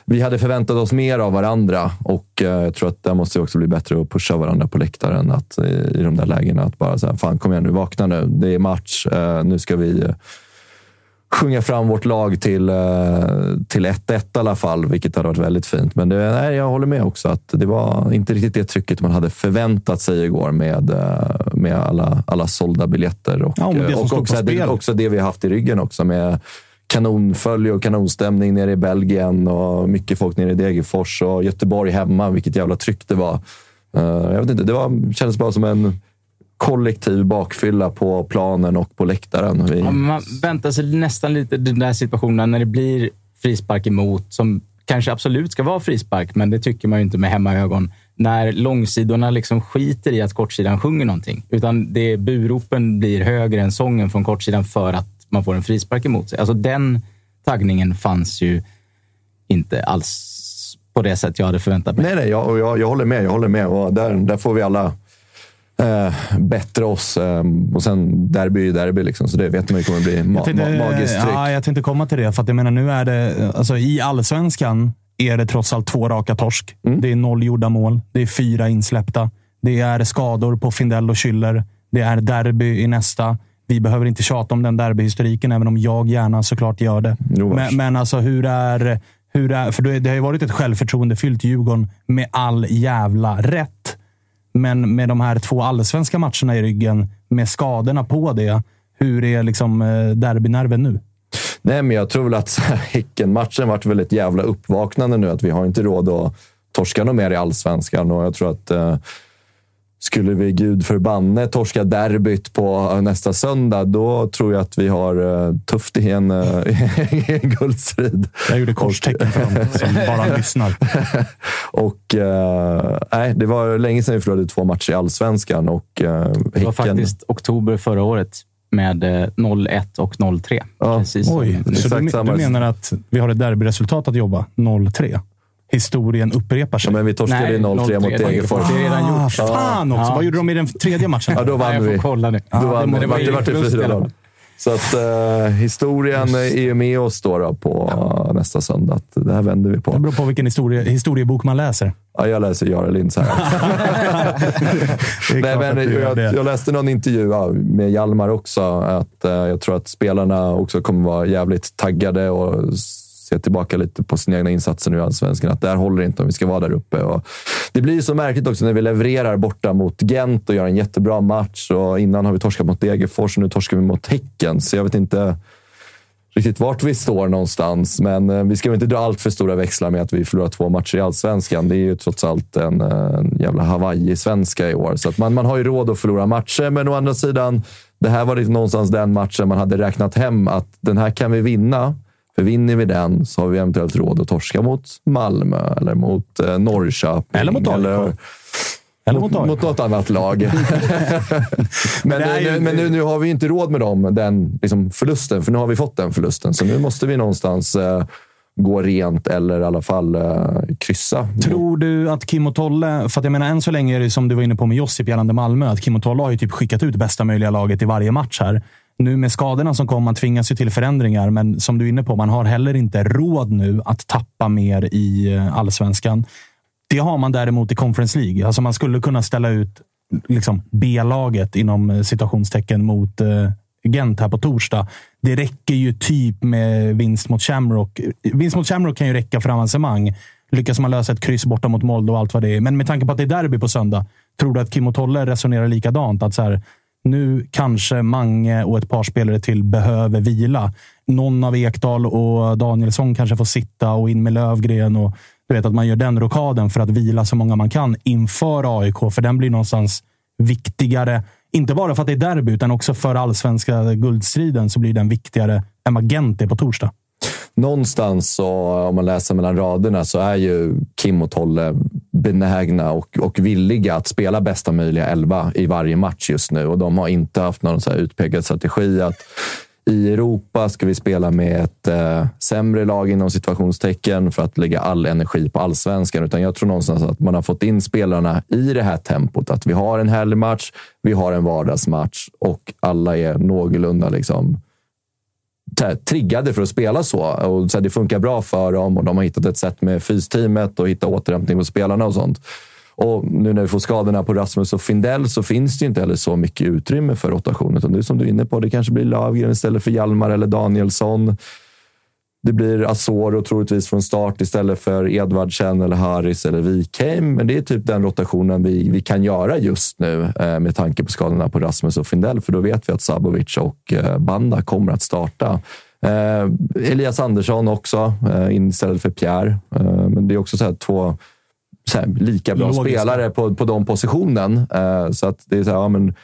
vi hade förväntat oss mer av varandra. Och eh, jag tror att där måste vi också bli bättre att pusha varandra på läktaren. Att, I de där lägena. Att bara säga, fan kom igen nu, vakna nu. Det är match. Nu ska vi sjunga fram vårt lag till, till 1-1 i alla fall, vilket hade varit väldigt fint. Men det, nej, jag håller med också att det var inte riktigt det trycket man hade förväntat sig igår med, med alla, alla sålda biljetter. Och, ja, och, det och också, det, också det vi har haft i ryggen också med kanonfölje och kanonstämning nere i Belgien och mycket folk nere i Degerfors och Göteborg hemma. Vilket jävla tryck det var. jag vet inte, det var, kändes bara som en kollektiv bakfylla på planen och på läktaren. Vi... Ja, man väntar sig nästan lite den där situationen när det blir frispark emot, som kanske absolut ska vara frispark, men det tycker man ju inte med hemmaögon. När långsidorna liksom skiter i att kortsidan sjunger någonting, utan det buropen blir högre än sången från kortsidan för att man får en frispark emot sig. Alltså den taggningen fanns ju inte alls på det sätt jag hade förväntat mig. Nej, nej, jag, jag, jag håller med. Jag håller med. Och där, där får vi alla eh, bättra oss. Eh, och sen derby är derby, liksom, så det vet man ju kommer bli ma tänkte, ma magiskt tryck. Ja, jag tänkte komma till det, för att jag menar, nu är det... Alltså, I allsvenskan är det trots allt två raka torsk. Mm. Det är noll gjorda mål. Det är fyra insläppta. Det är skador på Findell och Schüller. Det är derby i nästa. Vi behöver inte tjata om den derbyhistoriken, även om jag gärna såklart gör det. Men, men alltså, hur är... Hur är, för det har ju varit ett självförtroendefyllt Djurgården med all jävla rätt. Men med de här två allsvenska matcherna i ryggen, med skadorna på det, hur är liksom eh, derbynerven nu? Nej, men jag tror väl att Häcken-matchen varit väl ett jävla uppvaknande nu. Att vi har inte råd att torska något mer i allsvenskan. Och jag tror att eh, skulle vi gud förbanne torska derbyt på nästa söndag, då tror jag att vi har eh, tufft i en, i en guldstrid. Jag gjorde korstecken för dem som bara lyssnar. och, äh, det var länge sedan vi förlorade två matcher i allsvenskan. Och, äh, det var faktiskt oktober förra året med 0-1 och 0-3. Ja. Precis Oj, så du, du menar att vi har ett derbyresultat att jobba? 0-3? Historien upprepar sig. Ja, men vi torskade 0-3 mot Degerfors. Det är redan gjort. Ah, fan också! Ja. Vad gjorde de i den tredje matchen? Ja, då vann Nej, vi. Kolla nu. Då vann vi. Det var, det var till fyra Så att uh, historien är ju med oss då, då på ja. nästa söndag. Det här vänder vi på. Det beror på vilken historie, historiebok man läser. Ja, jag läser Göran Linds här. Nej, men jag, jag, läste någon intervju med Hjalmar också. Att, uh, jag tror att spelarna också kommer vara jävligt taggade och se tillbaka lite på sina egna insatser nu i Allsvenskan. Att det här håller inte om vi ska vara där uppe. Och det blir så märkligt också när vi levererar borta mot Gent och gör en jättebra match. Och innan har vi torskat mot Degerfors och nu torskar vi mot Häcken. Så jag vet inte riktigt vart vi står någonstans. Men eh, vi ska väl inte dra allt för stora växlar med att vi förlorar två matcher i allsvenskan. Det är ju trots allt en, eh, en jävla Hawaii-svenska i år. Så att man, man har ju råd att förlora matcher, men å andra sidan, det här var någonstans den matchen man hade räknat hem att den här kan vi vinna. För vinner vi den så har vi eventuellt råd att torska mot Malmö eller mot eh, Norrköping. Eller mot AIK. Eller, eller mot, mot, mot något annat lag. men men, ju... men nu, nu, har vi inte råd med dem, den liksom, förlusten, för nu har vi fått den förlusten. Så nu måste vi någonstans eh, gå rent eller i alla fall eh, kryssa. Tror du att Kim och Tolle, för jag menar än så länge är det som du var inne på med Josip gällande Malmö, att Kim och Tolle har ju typ skickat ut bästa möjliga laget i varje match här. Nu med skadorna som kommer, man tvingas ju till förändringar, men som du är inne på, man har heller inte råd nu att tappa mer i eh, allsvenskan. Det har man däremot i Conference League. Alltså man skulle kunna ställa ut liksom B-laget inom eh, citationstecken, mot eh, Gent här på torsdag. Det räcker ju typ med vinst mot Shamrock. Vinst mot Shamrock kan ju räcka för avancemang. Lyckas man lösa ett kryss borta mot Molde och allt vad det är. Men med tanke på att det är derby på söndag, tror du att Kim och Tolle resonerar likadant? Att så här, nu kanske Mange och ett par spelare till behöver vila. Någon av Ekdal och Danielsson kanske får sitta och in med Lövgren. Och du vet att man gör den rokaden för att vila så många man kan inför AIK, för den blir någonstans viktigare. Inte bara för att det är derby, utan också för allsvenska guldstriden så blir den viktigare än vad Gent är på torsdag någonstans, så, om man läser mellan raderna, så är ju Kim och Tolle benägna och, och villiga att spela bästa möjliga elva i varje match just nu. Och de har inte haft någon så här utpekad strategi att i Europa ska vi spela med ett eh, sämre lag inom situationstecken för att lägga all energi på allsvenskan. Utan jag tror någonstans att man har fått in spelarna i det här tempot. Att vi har en härlig match, vi har en vardagsmatch och alla är någorlunda liksom, triggade för att spela så. Och så här, det funkar bra för dem och de har hittat ett sätt med fysteamet och hitta återhämtning på spelarna och sånt. Och nu när vi får skadorna på Rasmus och Findell så finns det inte heller så mycket utrymme för rotation. Utan det är som du är inne på, det kanske blir Lövgren istället för Hjalmar eller Danielsson. Det blir Asoro troligtvis från start istället för Edvardsen eller Haris eller Wikheim. Men det är typ den rotationen vi, vi kan göra just nu eh, med tanke på skadorna på Rasmus och Findell. För då vet vi att Sabovic och eh, Banda kommer att starta. Eh, Elias Andersson också in istället för Pierre. men det är också så två här, lika bra Logiskt. spelare på, på de positionen. så att det är så här, ja, men,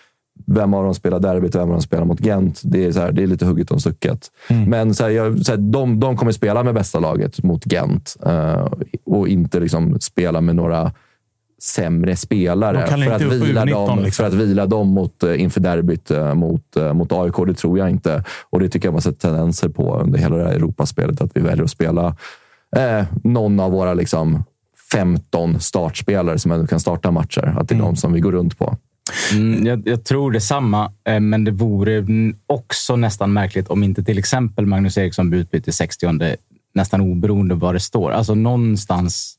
vem av dem spelar derbyt och vem av dem spelar mot Gent. Det är, så här, det är lite hugget om stucket. Mm. Men så här, jag, så här, de, de kommer spela med bästa laget mot Gent uh, och inte liksom spela med några sämre spelare för att, vila dem, liksom. för att vila dem mot, uh, inför derbyt uh, mot, mot AIK. Det tror jag inte. Och det tycker jag man sett tendenser på under hela det här Europaspelet. Att vi väljer att spela eh, någon av våra liksom, 15 startspelare som ändå kan starta matcher. Att det är mm. de som vi går runt på. Mm, jag, jag, tror detsamma, eh, men det vore också nästan märkligt om inte till exempel Magnus Eriksson blir utbytt i 60 nästan oberoende vad det står. Alltså någonstans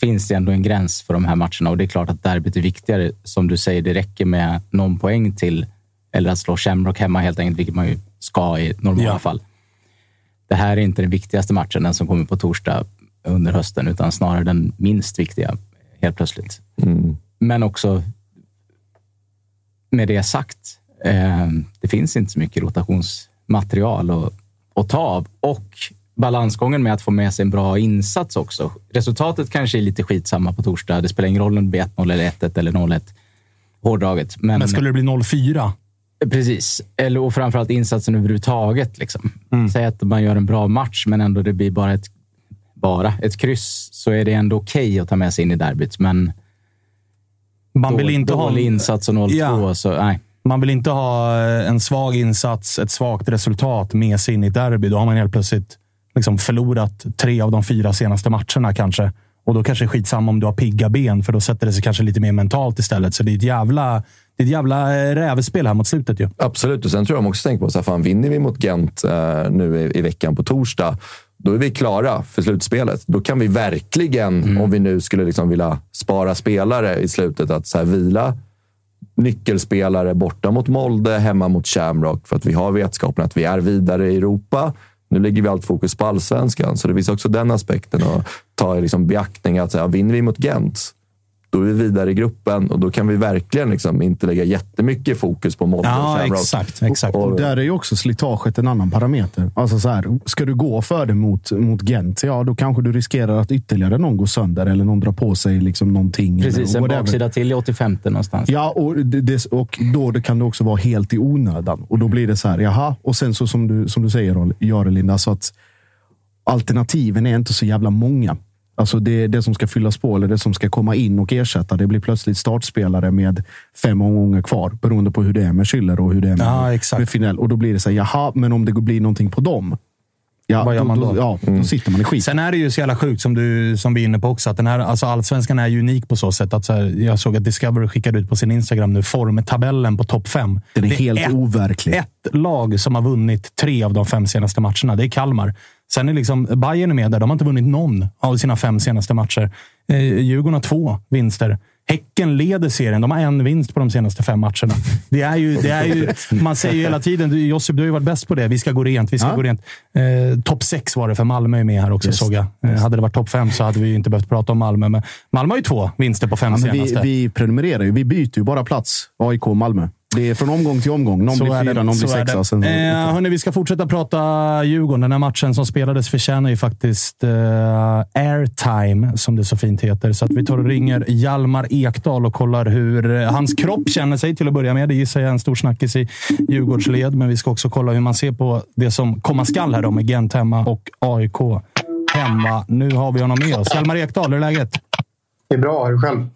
finns det ändå en gräns för de här matcherna och det är klart att derbyt är viktigare. Som du säger, det räcker med någon poäng till eller att slå Shamrock hemma helt enkelt, vilket man ju ska i normala ja. fall. Det här är inte den viktigaste matchen, den som kommer på torsdag under hösten, utan snarare den minst viktiga helt plötsligt. Mm. Men också med det sagt, eh, det finns inte så mycket rotationsmaterial att, att ta av. Och balansgången med att få med sig en bra insats också. Resultatet kanske är lite skitsamma på torsdag. Det spelar ingen roll om det blir 1-0 eller 1-1 eller 0-1. Hårdraget. Men, men skulle det bli 0-4? Precis. Eller, och framförallt insatsen överhuvudtaget. Liksom. Mm. Säg att man gör en bra match, men ändå det blir bara ett, bara ett kryss, så är det ändå okej okay att ta med sig in i derbyt. Men man vill inte ha... Dålig insats och 0-2, ja. så nej. Man vill inte ha eh, en svag insats, ett svagt resultat med sig in i ett derby. Då har man helt plötsligt liksom förlorat tre av de fyra senaste matcherna kanske. Och då kanske det är skitsamma om du har pigga ben, för då sätter det sig kanske lite mer mentalt istället. Så det är ett jävla, det är ett jävla eh, rävspel här mot slutet. Ju. Absolut, och sen tror jag de också tänker på så här, fan, vinner vi mot Gent uh, nu i, i, veckan på torsdag, då är vi klara för slutspelet. Då kan vi verkligen, mm. om vi nu skulle liksom vilja spara spelare i slutet, att så vila nyckelspelare borta mot Molde, hemma mot Shamrock. För att vi har vetskapen att vi är vidare i Europa. Nu lägger vi allt fokus på allsvenskan, så det finns också den aspekten att ta i liksom beaktning. Att säga, vinner vi mot Gent, då är vi vidare i gruppen och då kan vi verkligen liksom inte lägga jättemycket fokus på Molde ja, och exakt, exakt. Och, och, där är ju också slitaget en annan parameter. Alltså så här, ska du gå för det mot, mot Gent, ja då kanske du riskerar att ytterligare någon går sönder eller någon drar på sig liksom någonting. Precis, en baksida till i 85 någonstans. Ja, och, det, och då det kan det också vara helt i onödan. Och då blir det så här, jaha. Och sen så som du, som du säger, Jarelind, alltså att alternativen är inte så jävla många. Alltså det, det som ska fyllas på eller det som ska komma in och ersätta. Det blir plötsligt startspelare med fem omgångar kvar beroende på hur det är med Schüller och hur det är med, ja, med Finell. Och då blir det så här, jaha, men om det blir någonting på dem. Ja, Vad gör man då? då ja, mm. då sitter man i skit. Sen är det ju så jävla sjukt, som, du, som vi är inne på också, att den här, alltså allsvenskan är unik på så sätt att så här, jag såg att Discovery skickade ut på sin Instagram nu formtabellen på topp fem. Den är helt är ett, overklig. Ett lag som har vunnit tre av de fem senaste matcherna. Det är Kalmar. Sen är liksom Bayern är med där. De har inte vunnit någon av sina fem senaste matcher. Eh, Djurgården har två vinster. Häcken leder serien. De har en vinst på de senaste fem matcherna. Det är ju, det är ju, man säger ju hela tiden, Josip, du har ju varit bäst på det. Vi ska gå rent. Vi ska ja. gå rent. Eh, topp sex var det, för Malmö är med här också, Just. såg jag. Eh, hade det varit topp fem så hade vi inte behövt prata om Malmö. Men Malmö har ju två vinster på fem ja, senaste. Vi, vi prenumererar ju. Vi byter ju bara plats. AIK Malmö. Det är från omgång till omgång. Någon så blir fyra, någon blir sexa. Sen... Eh, hörni, vi ska fortsätta prata Djurgården. Den här matchen som spelades förtjänar ju faktiskt eh, airtime, som det så fint heter. Så att vi tar och ringer Jalmar Ekdal och kollar hur eh, hans kropp känner sig till att börja med. Det gissar jag är en stor snackis i Djurgårdsled. Men vi ska också kolla hur man ser på det som komma skall här då med Gent hemma och AIK hemma. Nu har vi honom med oss. Hjalmar Ekdal, hur är läget? Det är bra. Hur själv?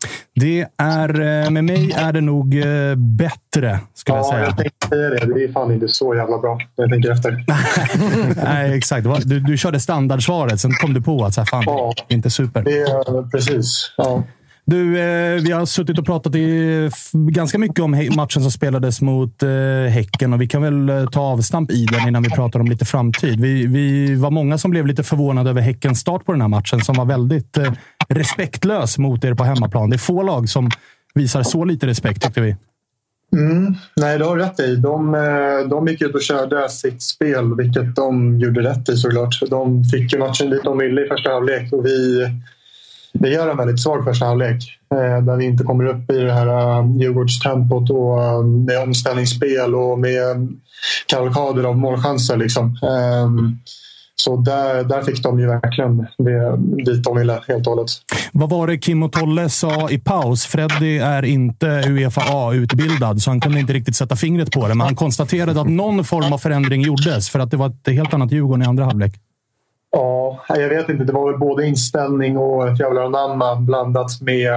Det är, eh, med mig är det nog eh, bättre, skulle jag Ja, säga. jag tänkte säga det. Det är fan inte så jävla bra jag tänker efter. Nej, exakt. Du, du körde standardsvaret, sen kom du på att så här, fan, Ja. inte super. Det precis. Ja. Du, eh, vi har suttit och pratat i, f- ganska mycket om he- matchen som spelades mot eh, Häcken och vi kan väl eh, ta avstamp i den innan vi pratar om lite framtid. Vi, vi var många som blev lite förvånade över Häckens start på den här matchen som var väldigt eh, respektlös mot er på hemmaplan. Det är få lag som visar så lite respekt, tyckte vi. Mm, nej, du har rätt i. De, eh, de gick ut och körde sitt spel, vilket de gjorde rätt i såklart. De fick ju matchen dit de ville i första halvlek och vi, det gör en väldigt svag första halvlek. Eh, där vi inte kommer upp i det här uh, Djurgårdstempot och eh, med omställningsspel och med eh, kavalkader av målchanser. Liksom. Ehm, så där, där fick de ju verkligen det dit de ville helt och hållet. Vad var det Kim och Tolle sa i paus? Freddy är inte Uefa A-utbildad, så han kunde inte riktigt sätta fingret på det. Men han konstaterade att någon form av förändring gjordes för att det var ett helt annat Djurgården i andra halvlek. Ja, jag vet inte. Det var väl både inställning och ett jävla anamma blandat med...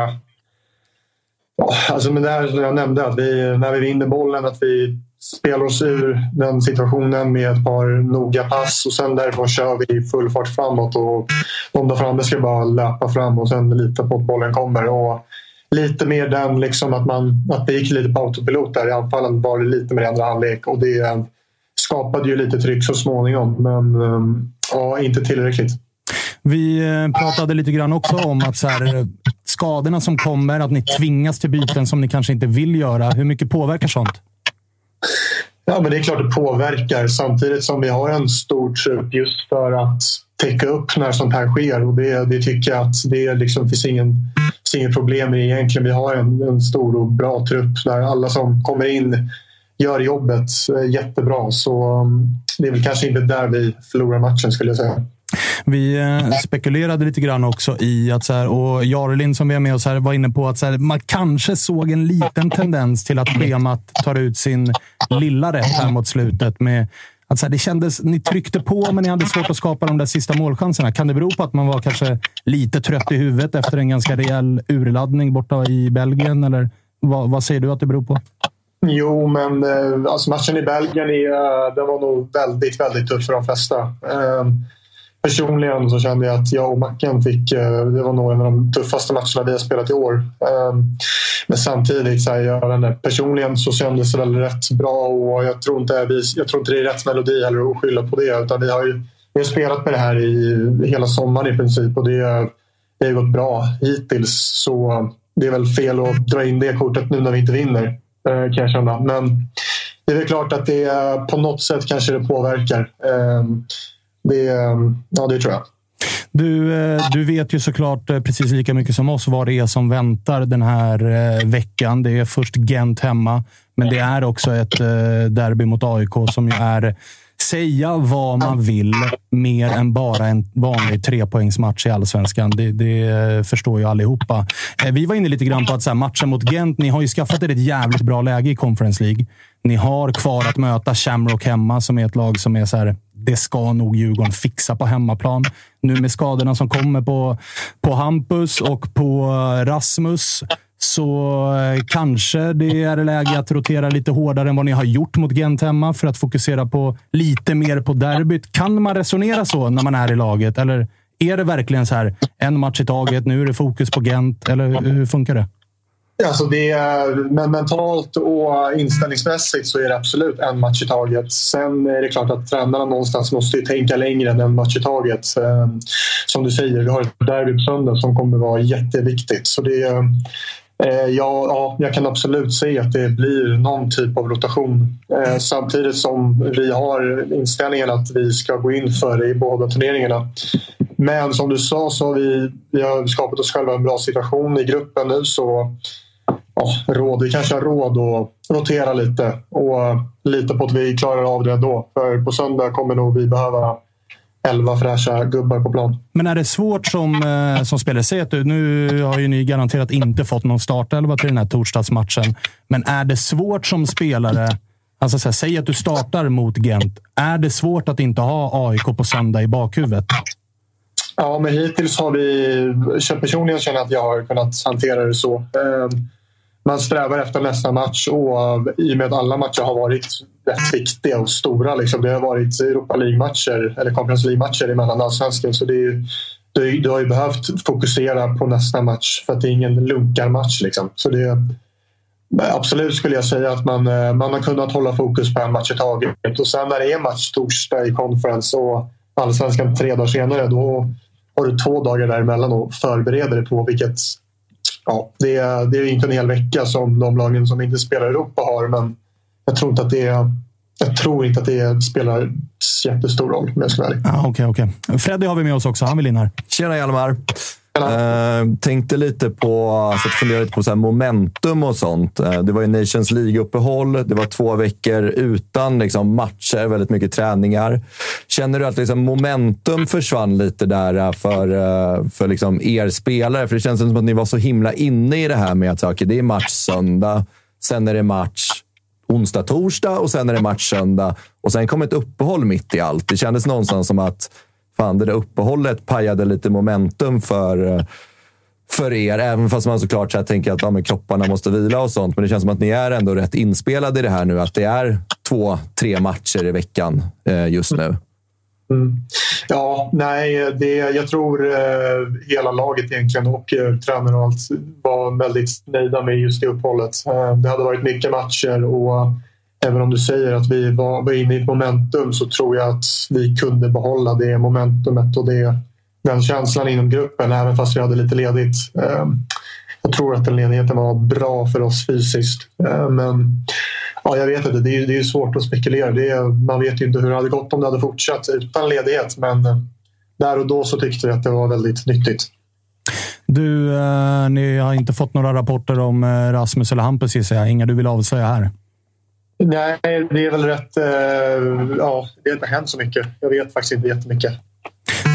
Ja, alltså med det här som jag nämnde, att vi, när vi vinner bollen, att vi spelar oss ur den situationen med ett par noga pass och sen därifrån kör vi full fart framåt. Och de där framme ska bara löpa fram och sen lita på att bollen kommer. Och lite mer den liksom att, man, att det gick lite på autopilot där i anfallen var det lite mer andra halvlek. Och det skapade ju lite tryck så småningom, men um, ja, inte tillräckligt. Vi eh, pratade lite grann också om att så här, eh, skadorna som kommer, att ni tvingas till byten som ni kanske inte vill göra. Hur mycket påverkar sånt? Ja, men det är klart det påverkar samtidigt som vi har en stor trupp just för att täcka upp när sånt här sker. Och det, det tycker jag att det liksom finns ingen, finns inget problem med egentligen. Vi har en, en stor och bra trupp där alla som kommer in gör jobbet eh, jättebra. Så mm, det är väl kanske inte där vi förlorar matchen skulle jag säga. Vi eh, spekulerade lite grann också i att, så här, och Jarlin som vi är med oss här var inne på att så här, man kanske såg en liten tendens till att schemat tar ut sin lilla rätt här mot slutet. Med, att så här, det kändes, ni tryckte på, men ni hade svårt att skapa de där sista målchanserna. Kan det bero på att man var kanske lite trött i huvudet efter en ganska rejäl urladdning borta i Belgien? Eller vad, vad säger du att det beror på? Jo, men eh, alltså matchen i Belgien är, eh, den var nog väldigt, väldigt tuff för de flesta. Ehm, personligen så kände jag att jag och Macken fick... Eh, det var nog en av de tuffaste matcherna vi har spelat i år. Ehm, men samtidigt, så här, jag inte, personligen så kändes det väl rätt bra och jag tror inte, jag tror inte det är rätt melodi heller att skylla på det. Utan vi har ju vi har spelat med det här i hela sommaren i princip och det, det har gått bra hittills. Så det är väl fel att dra in det kortet nu när vi inte vinner, Eh, kan jag känna. Men det är väl klart att det på något sätt kanske det påverkar. Ehm, det, ja, det tror jag. Du, eh, du vet ju såklart eh, precis lika mycket som oss vad det är som väntar den här veckan. Det är först Gent hemma, men det är också ett derby mot AIK som ju är säga vad man vill mer än bara en vanlig trepoängsmatch i allsvenskan. Det, det förstår ju allihopa. Eh, Vi var inne lite grann på att så här, matchen mot Gent, ni har ju skaffat er ett jävligt bra läge i Conference League. Ni har kvar att möta Shamrock hemma, som är ett lag som är så här, det ska nog Djurgården fixa på hemmaplan. Nu med skadorna som kommer på, på Hampus och på Rasmus så eh, kanske det är läge att rotera lite hårdare än vad ni har gjort mot Gent hemma för att fokusera på lite mer på derbyt. Kan man resonera så när man är i laget? Eller är det verkligen så här, en match i taget, nu är det fokus på Gent? Eller hur- funkar det? Alltså det är, men mentalt och inställningsmässigt så är det absolut en match i taget. Sen är det klart att tränarna någonstans måste ju tänka längre än en match i taget. Eh, som du säger, vi har ett derby på söndag som kommer vara jätteviktigt. Så det, eh, Eh, ja, ja, jag kan absolut se att det blir någon typ av rotation. Eh, Samtidigt som vi har inställningen att vi ska gå in för det i båda turneringarna. Men som du sa så har vi, vi har skapat oss själva en bra situation i gruppen nu. så ja, råd. Vi kanske har råd att rotera lite och lita på att vi klarar av det ändå. För på söndag kommer nog vi behöva elva fräscha gubbar på plan. Men är det svårt som, eh, som spelare? Säg att du, nu har ju ni garanterat inte fått någon startelva till den här torsdagsmatchen. Men är det svårt som spelare Alltså så här, säg att du startar mot Gent. Är det svårt att inte ha AIK på söndag i bakhuvudet? Ja, men hittills har vi... Personligen känner jag att jag har kunnat hantera det så. Man strävar efter nästa match och i och med att alla matcher har varit rätt viktiga och stora. Liksom, det har varit Europa League-matcher eller Conference League-matcher emellan allsvenskan. Så det är, du, du har ju behövt fokusera på nästa match för att det är ingen lunkarmatch. Liksom. Så det, absolut skulle jag säga att man, eh, man har kunnat hålla fokus på en match i taget. Och sen när det är match torsdag i conference och allsvenskan tre dagar senare, då har du två dagar däremellan att förbereda dig på. Vilket ja, det, är, det är inte en hel vecka som de lagen som inte spelar i Europa har. Men jag tror inte att det, jag tror inte att det spelar jättestor roll om jag ska vara ärlig. Ah, okay, okay. Freddy har vi med oss också. Han vill in här. Tjena Hjalmar! Uh, tänkte lite på, alltså, fundera lite på så momentum och sånt. Uh, det var ju Nations League-uppehåll. Det var två veckor utan liksom, matcher, väldigt mycket träningar. Känner du att liksom, momentum försvann lite där eh, för, uh, för liksom, er spelare? För det känns som att ni var så himla inne i det här med att okay, det är match söndag, sen är det match onsdag, torsdag och sen är det match söndag. Och sen kom ett uppehåll mitt i allt. Det kändes någonstans som att fan, det där uppehållet pajade lite momentum för, eh, för er. Även fast man såklart så här tänker att ja, men kropparna måste vila och sånt. Men det känns som att ni är ändå rätt inspelade i det här nu. Att det är två, tre matcher i veckan eh, just nu. Mm. Ja, nej, det, jag tror eh, hela laget egentligen och eh, tränaren och allt var väldigt nöjda med just det uppehållet. Eh, det hade varit mycket matcher och även om du säger att vi var, var inne i ett momentum så tror jag att vi kunde behålla det momentumet och det, den känslan inom gruppen även fast vi hade lite ledigt. Eh, jag tror att den ledigheten var bra för oss fysiskt. Eh, men ja, jag vet inte, det är, det är svårt att spekulera. Det är, man vet ju inte hur det hade gått om det hade fortsatt utan ledighet. Men eh, där och då så tyckte vi att det var väldigt nyttigt. Du, eh, ni har inte fått några rapporter om Rasmus eller Hampus gissar jag. Inga du vill avslöja här? Nej, det är väl rätt... Eh, ja, det har inte hänt så mycket. Jag vet faktiskt inte jättemycket.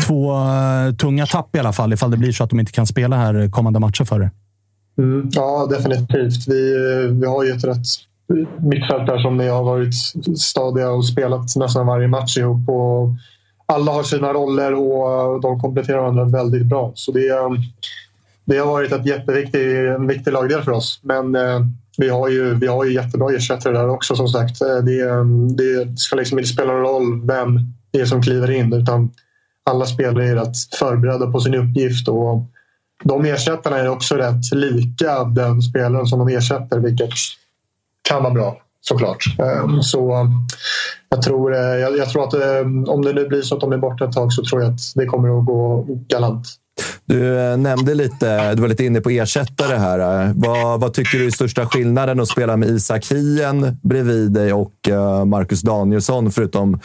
Två uh, tunga tapp i alla fall, ifall det blir så att de inte kan spela här kommande matcher för er. Mm, ja, definitivt. Vi, vi har ju ett rätt mittfält där som ni har varit stadiga och spelat nästan varje match ihop. Och alla har sina roller och de kompletterar varandra väldigt bra. Så det, det har varit ett jätteviktig en viktig lagdel för oss. Men eh, vi har ju, vi har ju jättebra ersättare där också som sagt. Eh, det, det ska liksom inte spela någon roll vem det är som kliver in utan alla spelare är rätt förberedda på sin uppgift och de ersättarna är också rätt lika den spelaren som de ersätter vilket kan vara bra såklart. Eh, så jag tror, jag, jag tror att om det nu blir så att de är borta ett tag så tror jag att det kommer att gå galant. Du eh, nämnde lite, du var lite inne på ersättare här. Vad, vad tycker du är största skillnaden att spela med Isak Hien bredvid dig och eh, Marcus Danielsson? Förutom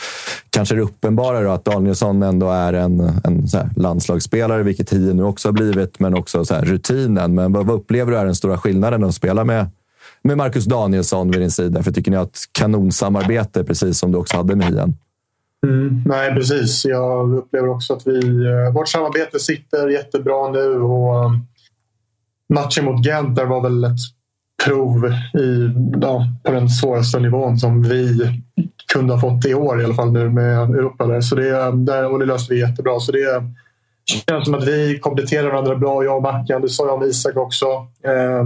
kanske det uppenbara då, att Danielsson ändå är en, en landslagsspelare, vilket Hien nu också har blivit, men också så rutinen. Men vad, vad upplever du är den stora skillnaden att spela med med Marcus Danielsson vid din sida? För tycker ni att kanonsamarbete, precis som du också hade med Hien? Mm, nej, precis. Jag upplever också att vi, eh, vårt samarbete sitter jättebra nu. Och um, matchen mot Gent där var väl ett prov i, ja, på den svåraste nivån som vi kunde ha fått i år i alla fall nu med Europa. Där. Så det, där, och det löste vi jättebra. Så det känns som att vi kompletterar varandra bra, jag och Mackan. Det sa jag om Isak också. Eh,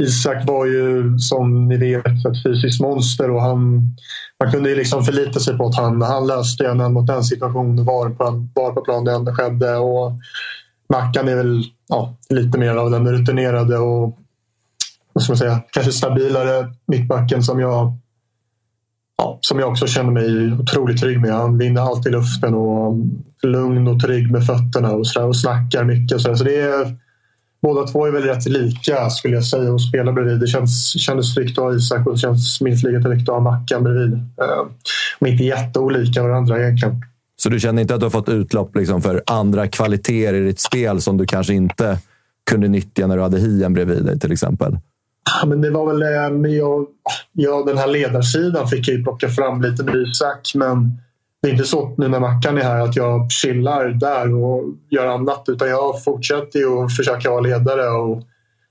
Isak var ju som ni vet ett fysiskt monster och han, man kunde ju liksom förlita sig på att han, han löste en mot en situation var på, var på plan det enda skedde. Och Mackan är väl ja, lite mer av den rutinerade och vad ska man säga, kanske stabilare mittbacken som jag ja, som jag också känner mig otroligt trygg med. Han vinner alltid luften och lugn och trygg med fötterna och, så och snackar mycket. Så, så det är båda två är väl rätt lika skulle jag säga och spela bredvid. Det känns, kändes tryggt att ha Isak och det känns minst lika tryggt att ha Mackan bredvid. Uh, de är inte jätteolika varandra egentligen. Så du känner inte att du har fått utlopp liksom för andra kvaliteter i ditt spel som du kanske inte kunde nyttja när du hade Hien bredvid dig till exempel? Ja, men det var väl, eh, jag, ja, den här ledarsidan fick jag ju plocka fram lite med Isak, men det är inte så nu när Mackan är här att jag chillar där och gör annat. Utan jag fortsätter ju att försöka vara ledare och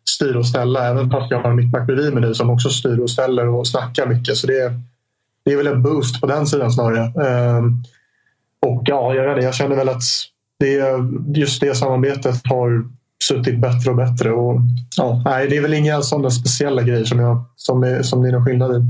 styra och ställa. Även fast jag har en mittback bredvid mig nu som också styr och ställer och snackar mycket. Så det, det är väl en boost på den sidan snarare. Um, och ja, jag, vet jag känner väl att det, just det samarbetet har suttit bättre och bättre. Och, ja, nej, det är väl inga sådana speciella grejer som, jag, som, är, som det är någon skillnad i.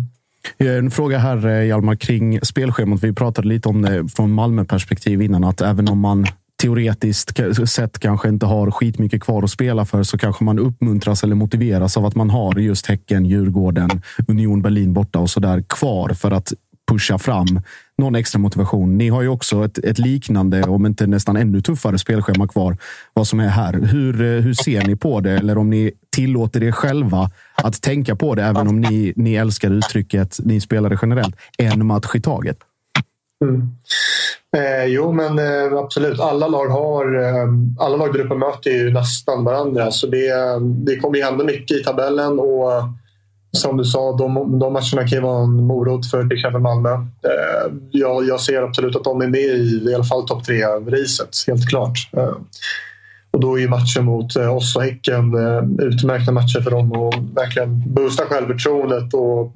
Eh, en fråga här, eh, Hjalmar, kring spelschemat. Vi pratade lite om det från Malmö-perspektiv innan. Att även om man teoretiskt sett kanske inte har skitmycket kvar att spela för så kanske man uppmuntras eller motiveras av att man har just Häcken, Djurgården, Union Berlin borta och så där kvar för att pusha fram någon extra motivation. Ni har ju också ett, ett, liknande, om inte nästan ännu tuffare spelschema kvar. Vad som är här. Hur, eh, hur ser ni på det? Eller om ni tillåter er själva att tänka på det, även om ni, ni älskar uttrycket, ni spelade generellt, en match i taget? Mm. Eh, jo, men eh, absolut. Alla lag har eh, alla lag där uppe möter ju nästan varandra. Så det, det kommer ju hända mycket i tabellen. Och som du sa, de, de matcherna kan ju vara en morot för till exempel Malmö. Eh, jag, jag, ser absolut att de är med i i alla fall topp tre-racet, helt klart. Eh, och då är ju matchen mot eh, oss och Häcken eh, utmärkta matcher för dem och verkligen boosta självförtroendet och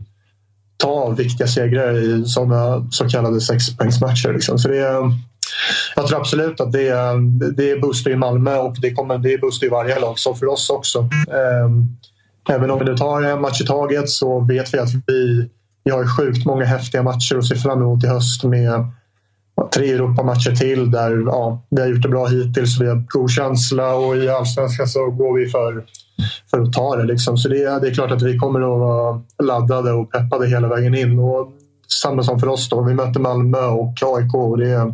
ta viktiga segrar i sådana så kallade sexpoängsmatcher. Liksom. Så det, jag tror absolut att det, det boostar i Malmö och det, kommer, det boostar i varje lag, så för oss också. Ehm, även om vi nu tar en match i taget så vet vi att vi, vi har sjukt många häftiga matcher att se fram emot i höst med tre Europamatcher till där ja, vi har gjort det bra hittills. Vi har god känsla och i allsvenskan så går vi för, för att ta det. Liksom. Så det, det är klart att vi kommer att vara laddade och peppade hela vägen in. Och samma som för oss. Då. Vi möter Malmö och AIK och det,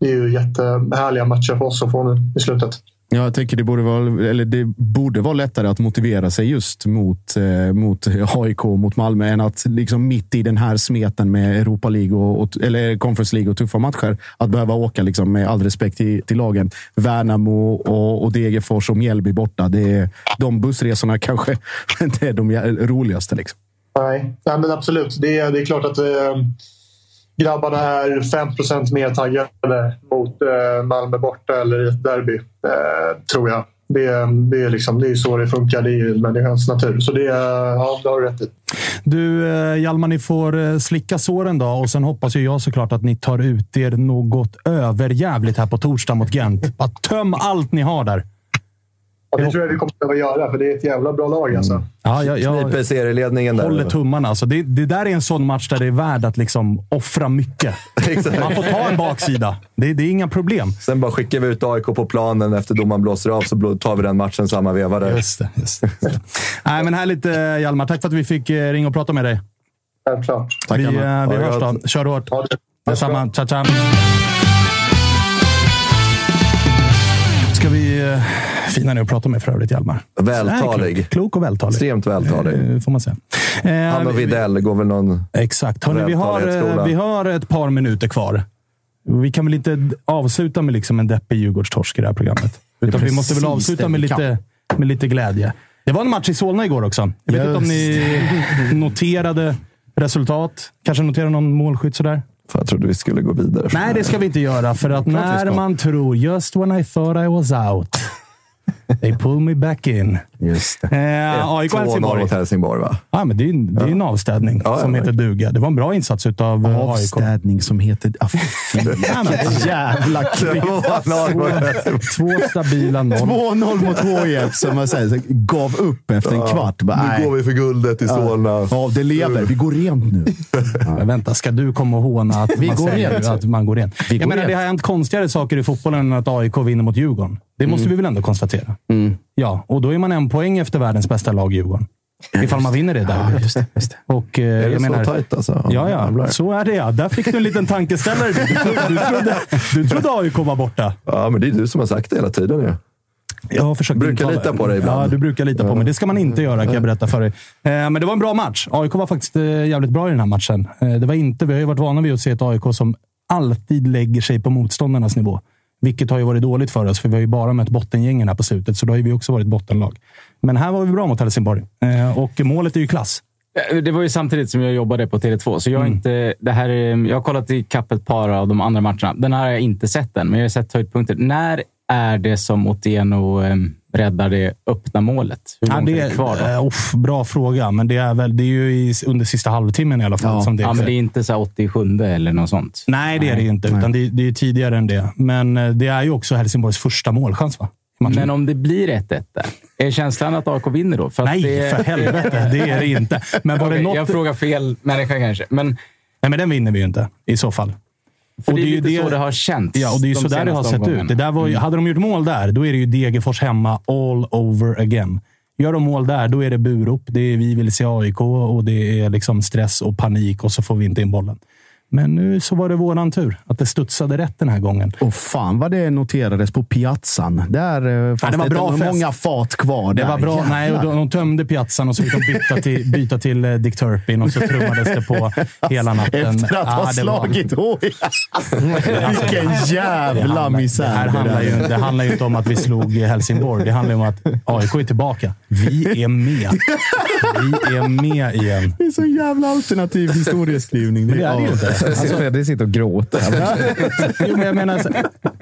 det är ju jättehärliga matcher för oss att få nu i slutet. Jag tänker det borde, vara, eller det borde vara lättare att motivera sig just mot, eh, mot AIK och mot Malmö än att liksom mitt i den här smeten med Europa League och, och, eller Conference League och tuffa matcher att behöva åka liksom, med all respekt till, till lagen. Värnamo och, och Degerfors och Mjällby borta. Det är, de bussresorna kanske inte är de roligaste. Liksom. Nej, Nej men absolut. Det är, det är klart att eh grabbarna är 5 mer taggade mot eh, Malmö borta eller i ett derby, eh, tror jag. Det, det, är liksom, det är så det funkar. Det är människans natur. Så det, eh, ja, det har du rätt i. Du, eh, Hjalmar, ni får eh, slicka såren då och sen hoppas ju jag såklart att ni tar ut er något överjävligt här på torsdag mot Gent. Bara töm allt ni har där. Ja, det tror jag vi kommer behöva göra, för det är ett jävla bra lag. Alltså. Mm. Ja, jag, jag Kniper serieledningen där. håller tummarna. Alltså, det, det där är en sån match där det är värt att liksom offra mycket. Man får ta en baksida. Det, det, är inga problem. Sen bara skickar vi ut AIK på planen efter domaren blåser av, så tar vi den matchen samma veva. Där. Just det. Just det. Nej, men härligt, eh, Hjalmar. Tack för att vi fick eh, ringa och prata med dig. Självklart. Vi, vi hörs då. Kör hårt. Detsamma. Ciao, ciao. Ska vi... Fina ni att prata med för övrigt, Hjalmar. Vältalig. Klok, klok, och vältalig. Extremt vältalig. Eh, får man säga. Eh, Han och Videll går väl någon Exakt. Hörrni, vi, har, eh, vi har ett par minuter kvar. Vi kan väl inte avsluta med liksom en deppig Djurgårdstorsk i det här programmet. Utan vi måste väl avsluta med lite, med lite glädje. Det var en match i Solna igår också. Jag vet Just. inte om ni noterade resultat. Kanske noterade någon målskytt sådär? jag trodde vi skulle gå vidare. Nej, det ska vi inte göra. För att när man tror “Just when I thought I was out” They pull me back in. Just det. Eh, AIK Helsingborg. mot Helsingborg, va? Ja, men det är, en, det är en avstädning ja, som ja, heter duga. Det var en bra insats av AIK. Avstädning som heter... Ah, jävla Två stabila noll. 2-0 mot HIF som man säger, gav upp efter en kvart. Bara, nu går vi för guldet i Solna. Ja, det lever. Vi går rent nu. Men vänta, ska du komma och håna att, vi man, går rent. att man går rent? Jag menar, det har hänt konstigare saker i fotbollen än att AIK vinner mot Djurgården. Det måste mm. vi väl ändå konstatera? Mm. Ja, och då är man en poäng efter världens bästa lag, Djurgården. Ifall man vinner det där. Ja, just det, just det. Och, eh, är det jag så menar, tajt alltså? Ja, ja. Så är det ja. Där fick du en liten tankeställare. Du, du, trodde, du trodde AIK var borta. Ja, men det är du som har sagt det hela tiden. Ja. Jag har försökt brukar intala. lita på dig ibland. Ja, du brukar lita på mig. Det ska man inte göra, kan jag berätta för dig. Eh, men det var en bra match. AIK var faktiskt eh, jävligt bra i den här matchen. Eh, det var inte, vi har ju varit vana vid att se ett AIK som alltid lägger sig på motståndarnas nivå. Vilket har ju varit dåligt för oss, för vi har ju bara mött bottengängen här på slutet, så då har vi också varit bottenlag. Men här var vi bra mot Helsingborg eh, och målet är ju klass. Det var ju samtidigt som jag jobbade på Tele2, så jag, mm. inte, det här, jag har kollat i kapp ett par av de andra matcherna. Den här har jag inte sett än, men jag har sett höjdpunkter. När är det som Otieno räddar det öppna målet? Hur Ja, det är det kvar då? eh, uff, bra fråga, men det är väl det är ju i, under sista halvtimmen i alla fall. som det ja, men det är inte så här 87 eller något sånt. Nej, det är det inte. Utan det, det är tidigare än det. Men eh, det är ju också Helsingborgs första målchans, va? Men om det blir 1-1 där, är känslan att AIK vinner då? För Nej, det... för helvete. Det är det inte. Men var det Okej, något... Jag frågar fel människa kanske. Men, Nej, men den vinner vi ju inte i så fall. För Och det är ju lite så det har känts. Ja, och det är ju de så där det har sett ut. Det där var ju, Mm. Hade de gjort mål där, då är det ju Degerfors hemma all over again. Gör de mål där, då är det burop. Det är vi vill se AIK och det är liksom stress och panik och så får vi inte in bollen. Men nu så var det våran tur att det studsade rätt den här gången. Och fan vad det noterades på piazzan. Där eh, fanns det var det bra fest. många fat kvar. Det där. var bra. Jävlar. Nej, och de, de tömde piazzan och så fick de byta till, byta till eh, Dick Turpin och så trummades det på hela natten. Efter att ha Ja, det var- slagit HIF. Vilken jävla Det misär. här handlar ju, det handlar ju inte om att vi slog Helsingborg. Det handlar om att AIK är tillbaka. Vi är med. Vi är med igen. Det är så jävla alternativ historieskrivning. Men det är det ju inte. Alltså, Fredrik sitter och gråter. jo, men jag menar, så-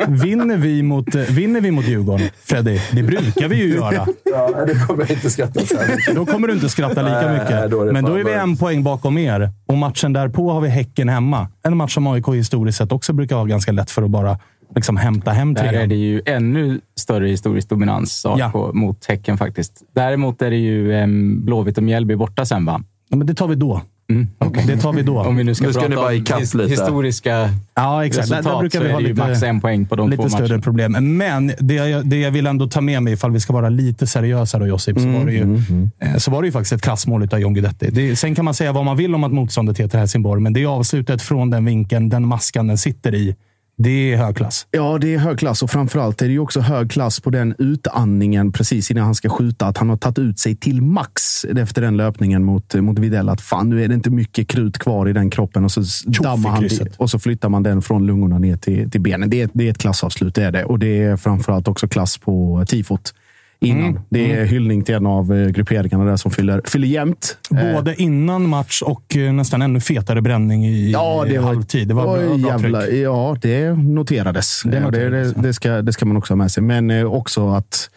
vinner, vi mot, vinner vi mot Djurgården, Freddy? Det brukar vi ju göra. Ja, det kommer jag inte skratta så mycket. Då kommer du inte skratta lika Nej, mycket. då är det Men då är vi en poäng bakom er. Och matchen därpå har vi Häcken hemma. En match som AIK historiskt sett också brukar ha ganska lätt för att bara liksom hämta hem Där är trean. det ju ännu större historisk dominans AIK mot Häcken faktiskt. Däremot är det ju um, Blåvitt och Mjällby borta sen, va? Ja, men det tar vi då. Mm. Det tar vi då. Om vi nu ska Nu ska prata bara om his- lite. historiska Ja, exakt. Där, resultat där brukar så vi är ha det ju lite, max en poäng på de lite två större matcherna. problem. Men det jag, det jag vill ändå ta med mig, ifall vi ska vara lite seriösa då, Josip, så, var det ju, eh, så var det ju faktiskt ett klassmål av John Guidetti. Det, sen kan man säga vad man vill om att motståndet heter Helsingborg, men det är avslutet från den vinkeln, den maskan den sitter i. Det är högklass. Ja, det är hög klass och framförallt är det också hög klass på den utandningen precis innan han ska skjuta. Att han har tagit ut sig till max efter den löpningen mot, mot Widell. Att fan, nu är det inte mycket krut kvar i den kroppen och så s- dammar han krysset. och så flyttar man den från lungorna ner till, till benen. Det är, det är ett klassavslut, det är det. Och det är framförallt också klass på tifot innan. Mm. Det är hyllning till en av eh, grupperingarna där som fyller, fyller jämnt. Eh, Både innan match och eh, nästan ännu fetare bränning i Ja, det var, halvtid. Det var bra, Oj, bra jävla, tryck. Ja, det noterades. Det Det, noterades, det, det, ska, det ska man också ha med sig. Men eh, också att,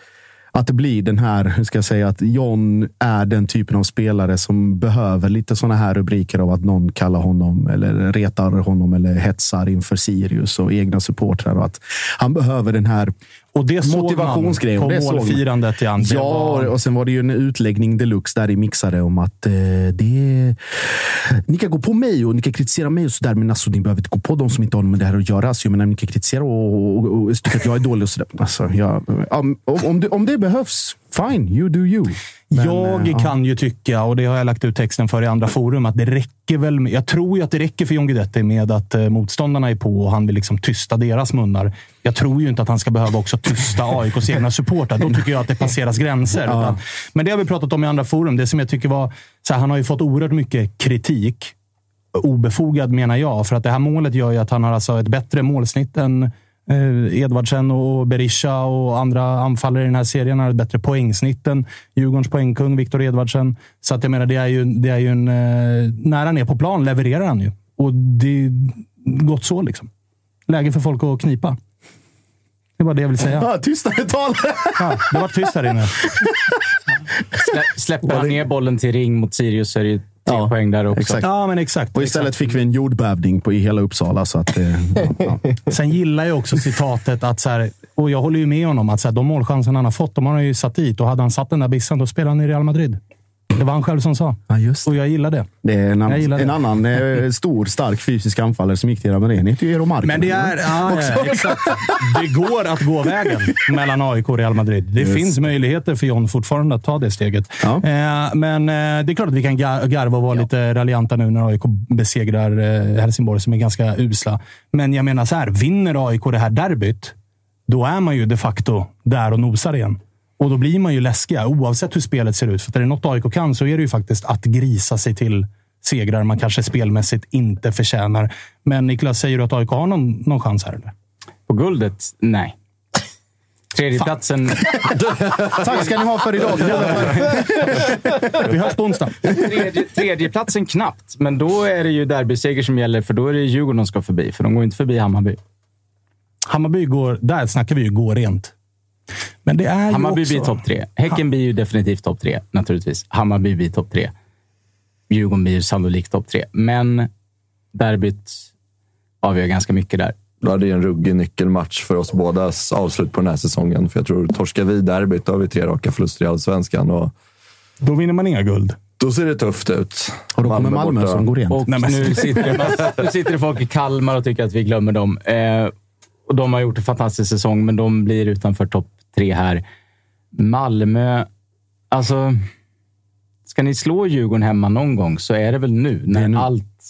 att det blir den här, hur ska jag säga, att John är den typen av spelare som behöver lite sådana här rubriker av att någon kallar honom eller retar honom eller hetsar inför Sirius och egna supportrar. Och att han behöver den här Och det såg motivationsgrejen. Det på såg man. målfirandet. Jan. Det Ja, och sen var det ju en utläggning deluxe där i mixade om att eh, det ni kan gå på mig och ni kan kritisera mig och sådär, men alltså, ni behöver inte gå på de som inte har med det här att göra. Alltså, jag menar, ni kan kritisera och, och, och, och tycka att jag är dålig och sådär. Alltså, jag, om, om, det, om det behövs, fine, you do you. Men, jag ja. kan ju tycka, och det har jag lagt ut texten för i andra forum, att det räcker väl med, Jag tror ju att det räcker för John Guidetti med att eh, motståndarna är på och han vill liksom tysta deras munnar. Jag tror ju inte att han ska behöva också tysta AIKs egna supportrar. Då tycker jag att det passeras gränser. Utan, men det har vi pratat om i andra forum. Det som jag tycker var... Så här, han har ju fått oerhört mycket kritik. Obefogad menar jag, för att det här målet gör ju att han har alltså ett bättre målsnitt än eh, Edvardsen och Berisha och andra anfallare i den här serien. Har ett bättre poängsnitt än Djurgårdens poängkung Viktor Edvardsen. Så att jag menar, det är ju, det är ju en... Eh, när han är på plan levererar han ju. Och det är gott så liksom. Läge för folk att knipa. Det var det jag ville säga. Ja, tystare tal! Ja, det var tyst här inne. Slä, släpper han ner bollen till ring mot Sirius så är det ju tre Ja, poäng där också. exakt. Ja, men exakt. Och istället fick vi en jordbävning på, i hela Uppsala. Så att, eh, ja, ja. Sen gillar jag också citatet att, så här, och jag håller ju med honom, att så här, de målchanser han har fått, de har han ju satt dit. Och hade han satt den där bissen, då spelar han i Real Madrid. Det var han själv som sa. Ja, just. Och jag gillar det. Det är en, annan, en annan eh, stor, stark fysisk anfallare som gick till Real Madrid. Han heter ju Eero Markkanen. Men det är... Ja, ja, exakt. Det går att gå vägen mellan AIK och Real Madrid. Det Yes. finns möjligheter för John fortfarande att ta det steget. Ja. Eh, men eh, det är klart att vi kan ga- garva och vara lite raljanta nu när AIK besegrar eh, Helsingborg, som är ganska usla. Men jag menar så här, vinner AIK det här derbyt, då är man ju de facto där och nosar igen. Och då blir man ju läskiga, oavsett hur spelet ser ut. För är det något AIK kan så är det ju faktiskt att grisa sig till segrar man kanske spelmässigt inte förtjänar. Men Niklas, säger du att AIK har någon, någon chans här? Eller? På guldet? Nej. Tredjeplatsen, Tack ska ni ha för idag. Vi hörs på onsdag. tredje, tredjeplatsen knappt, men då är det ju derbyseger som gäller, för då är det Djurgården de ska förbi, för de går inte förbi Hammarby. Hammarby går... Där snackar vi ju gå rent. Men det är Hammarby också... blir topp tre. Häcken blir ju definitivt topp tre, naturligtvis. Hammarby blir topp tre. Djurgården blir ju sannolikt topp tre. Men derbyt avgör ganska mycket där. Ja, det är en ruggig nyckelmatch för oss bådas avslut på den här säsongen. För jag tror, torskar vi derbyt, då har vi tre raka förluster i allsvenskan. Och Då vinner man inga guld. då ser det tufft ut. Och då kommer Malmö borta. som går rent. Och nu, sitter det, nu sitter det folk i Kalmar och tycker att vi glömmer dem. Eh, och de har gjort en fantastisk säsong, men de blir utanför topp tre här. Malmö, alltså... Ska ni slå Djurgården hemma någon gång så är det väl nu, när allt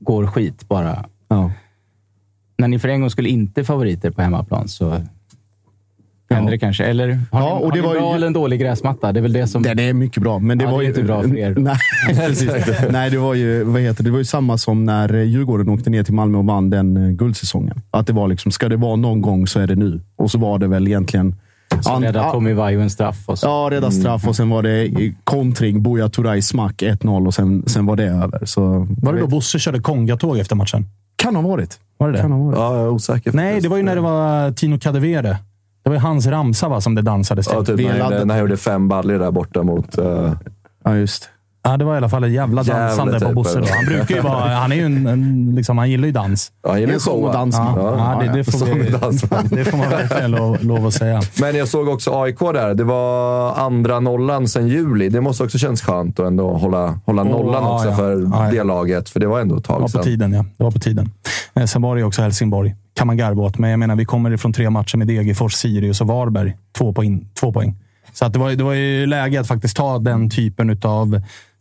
går skit bara. Ja. När ni för en gång skulle inte favoriter på hemmaplan så händer det kanske. Eller har Ja, ni, och har det ni var bra ju- eller en dålig gräsmatta? Det är väl det som... Den är mycket bra, men det Ja, var det är ju inte bra för er. Nej, precis. Nej, det var ju vad heter det? Det var ju samma som när Djurgården åkte ner till Malmö och vann den eh, guldsäsongen. Att det var liksom, ska det vara någon gång så är det nu. Och så var det väl egentligen... Så an- räddar ja, Tommy Vaiho en straff. Och så. Ja, rädda straff och sen var det kontring. Buya Turay smack 1-0 och sen, sen var det över. Så, Var det då Bosse körde kongatåg efter matchen? Kan ha varit. Var det det? Kan ha varit. Ja, jag är osäker. Nej, det var ju när det var Tino Kadewere. Det var ju hans ramsa va, som det dansades till. Ja, typ när, han gjorde- fem baller där borta mot... eh, Ja, just. Ja, det var i alla fall ett jävla Jävla dansande på typ, Bosse. Då. Han brukar ju vara... Han är ju en, en, liksom, han gillar ju dans. Ja, han gillar och showa. Ja, ja, det, det, får vi, det får man verkligen lov, lov att säga. Men jag såg också AIK där. Det var andra nollan sedan juli. Det måste också känns skönt att ändå hålla, hålla Åh, nollan ja, också ja. för Ja, ja. det laget. För det var ändå ett Det var tag på sedan. tiden, ja. Det var på tiden. Eh, Sen var det ju också Helsingborg. Kan man garva åt. Men jag menar, vi kommer ifrån tre matcher med Degerfors, Sirius och Varberg. Två poäng. Två poäng. Så att det, var, det var ju läge att faktiskt ta den typen av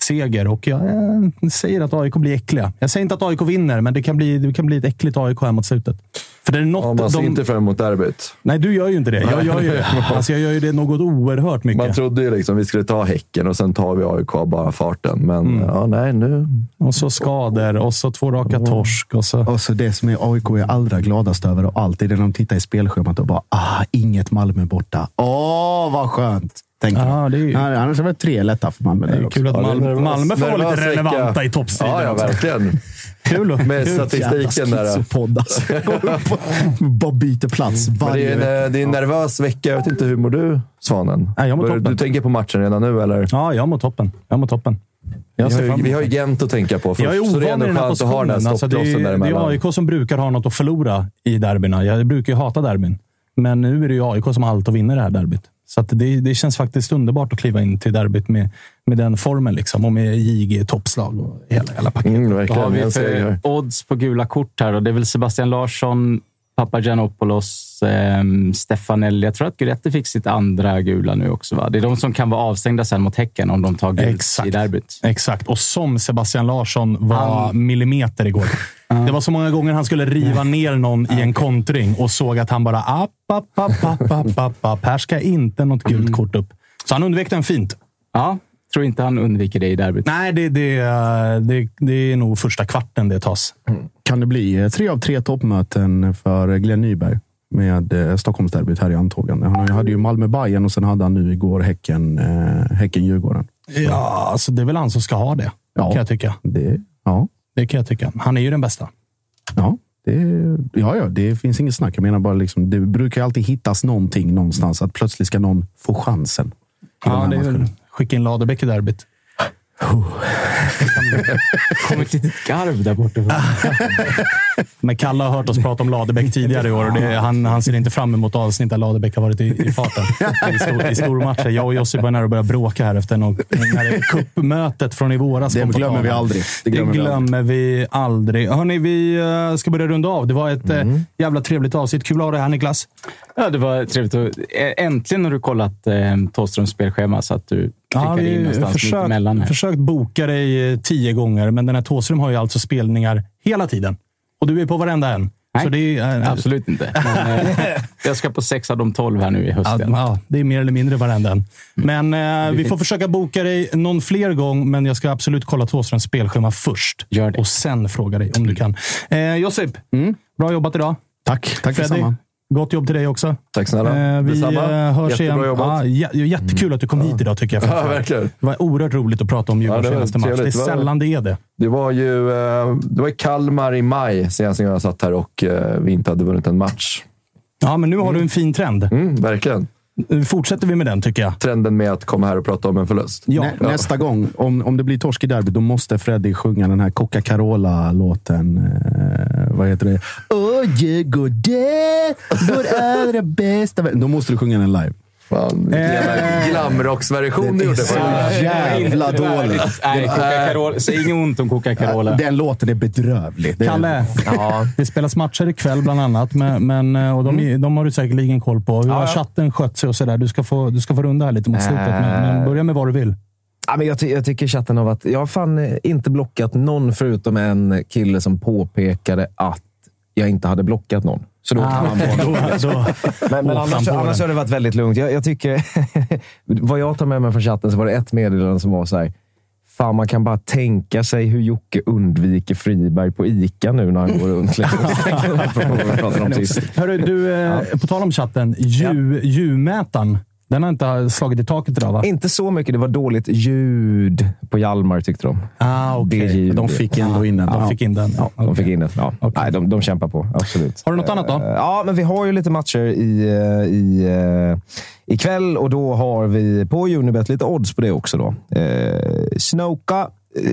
seger. Och jag säger att AIK blir äckliga. Jag säger inte att AIK vinner, men det kan bli, det kan bli ett äckligt AIK här mot slutet. För det är något Ja, man ser de- inte fram emot derbyt. Nej, du gör ju inte det. Jag gör ju, alltså jag gör ju det något oerhört mycket. Man trodde ju liksom vi skulle ta Häcken och sen tar vi AIK bara farten. Men Mm. ja, nej, nu... Och så skador och så två raka torsk. Och så... Och så det som är AIK är allra gladast över och allt är det när de tittar i spelschemat och bara ah, inget Malmö borta. Åh, vad skönt! Tänker de. Ja, det är ju- Ja, Annars har det varit tre lätta för Malmö. Det där är också. kul att Ja, det är Malmö, nervös- Malmö får vara lite relevanta i toppstriden. Ja, ja, verkligen. Kul. och- Med kul. statistiken där. Alltså. Bara byter plats Men det varje är, en, det är en nervös vecka. Jag vet inte, hur mår du, Svanen? Nej, jag mår toppen. Du tänker på matchen redan nu, eller? Ja, jag mår toppen. Jag mår toppen. Jag Vi har, ju, vi har ju det. Gent att tänka på först. jag är så det är ovan i ändå den här skönt att ha den positionen. här Alltså, det, är, det är AIK som brukar ha något att förlora i derbyna. Jag brukar ju hata derbyn. Men nu är det ju AIK som har allt att vinna det här derbyt. Så att det, det känns faktiskt underbart att kliva in till derbyt med, med den formen. Liksom, och med JG toppslag och hela, hela paketet. Mm, Vad har vi för odds på gula kort här? Då? Det är väl Sebastian Larsson, Papagiannopoulos, eh, Stefanelli. Jag tror att Guidetti fick sitt andra gula nu också. Va? Det är de som kan vara avstängda sen mot Häcken om de tar gult Exakt. i derbyt. Exakt. Och som Sebastian Larsson var millimeter igår. Det var så många gånger han skulle riva ner någon i en kontring och såg att han bara app, app, app, app, app, app, app. Här ska inte något gult kort upp. Så han undvek den fint. Ja, tror inte han undviker det i derbyt. Nej, det, det, det, det är nog första kvarten det tas. Kan det bli eh, tre av tre toppmöten för Glenn Nyberg med eh, Stockholmsderbyt här i antågande? Han hade ju malmö Bayern och sen hade han nu igår Häcken, eh, Häcken-Djurgården. Ja, alltså det är väl han som ska ha det, Ja. kan jag tycka. Det, ja, Det kan jag tycka. Han är ju den bästa. ja, det, ja, ja, det finns inget snack. Jag menar bara, liksom, det brukar alltid hittas någonting någonstans. Att plötsligt ska någon få chansen. Ja, det är skicka in Ladebäck i derbyt. kom ett litet garv där borta. Men Kalle har hört oss prata om Ladebäck tidigare i år och det, han, han ser inte fram emot avsnitt där Ladebäck har varit i, i farten. I, stor, I stormatcher. Jag och Josip var nära att börja bråka här efter någon, när cupmötet från i våras Det glömmer vi aldrig. Det Det glömmer, vi vi aldrig. Hörni, vi ska börja runda av. Det var ett eh, jävla trevligt avsnitt. Kul att ha dig här Niklas. Ja, det var trevligt. Äntligen har du kollat eh, Thåströms spelschema så att du Ja, vi mitt försökt, försökt boka dig eh, tio gånger, men den här Thåström har ju alltså spelningar hela tiden. Och du är på varenda en. Nej, är, eh, Absolut inte. Men, jag ska på sex av de tolv här nu i höst. Ja, det är mer eller mindre varenda en. Men eh, vi får försöka boka dig någon fler gång, men jag ska absolut kolla Thåströms spelschema först. Gör det. Och sen fråga dig om du kan. Eh, Josip, bra jobbat idag. Tack, tack Freddy, detsamma. Gott jobb till dig också. Tack snälla. Eh, vi Detsamma. eh, hörs Jättebra igen. jobbat. Ja, jä- jättekul att du kom hit idag tycker jag. Ja, verkligen. Det var oerhört roligt att prata om Djurgårdens Ja, senaste match. Det är trevligt. Det var- sällan det är det. Det var ju eh, det var i Kalmar i maj senast jag satt här och eh, vi inte hade vunnit en match. Ja, men nu har du en fin trend. Mm, verkligen. Fortsätter vi med den tycker jag. Trenden med att komma här och prata om en förlust. Ja. Nä, Nästa gång, om, om det blir torsk i derby, då måste Freddy sjunga den här Coca-Carola-låten. Eh, vad heter det? Åh, Djurgården, vår allra bästa vän. Då måste du sjunga den live. Fan, jävla glamrocksversion du gjorde. så jävla dåligt. Nej. Säg inget ont om Coca-Carola. Den låten är bedrövlig. Det är- Kalle, det spelas matcher ikväll bland annat, men, men, och de, de har du säkerligen koll på. Hur har chatten skött sig och sådär? Du ska få, du ska få runda här lite mot slutet, men, men börja med vad du vill. Ja, men jag, ty jag tycker chatten har varit... Jag har fan eh, inte blockat någon förutom en kille som påpekade att jag inte hade blockat någon. Så då få en då, Men, men annars, annars har det varit väldigt lugnt. Jag, jag tycker... vad jag tar med mig från chatten så var det ett meddelande som var så här. Fan, man kan bara tänka sig hur Jocke undviker Friberg på ICA nu när han går runt. Hörru, du, eh, på tal om chatten. Ju, Ljudmätaren. Den har inte slagit i taket idag, va? Inte så mycket. Det var dåligt ljud på Hjalmar tyckte de. Ah, ljudet. De fick ändå in den. De fick in den. Ja, de fick in det. Ja. Okej. Nej, de, de kämpar på. Absolut. Har du något annat då? Eh, Ja, men vi har ju lite matcher i, eh, i, eh, ikväll och då har vi på Unibet lite odds på det också. Då. Eh, Snoka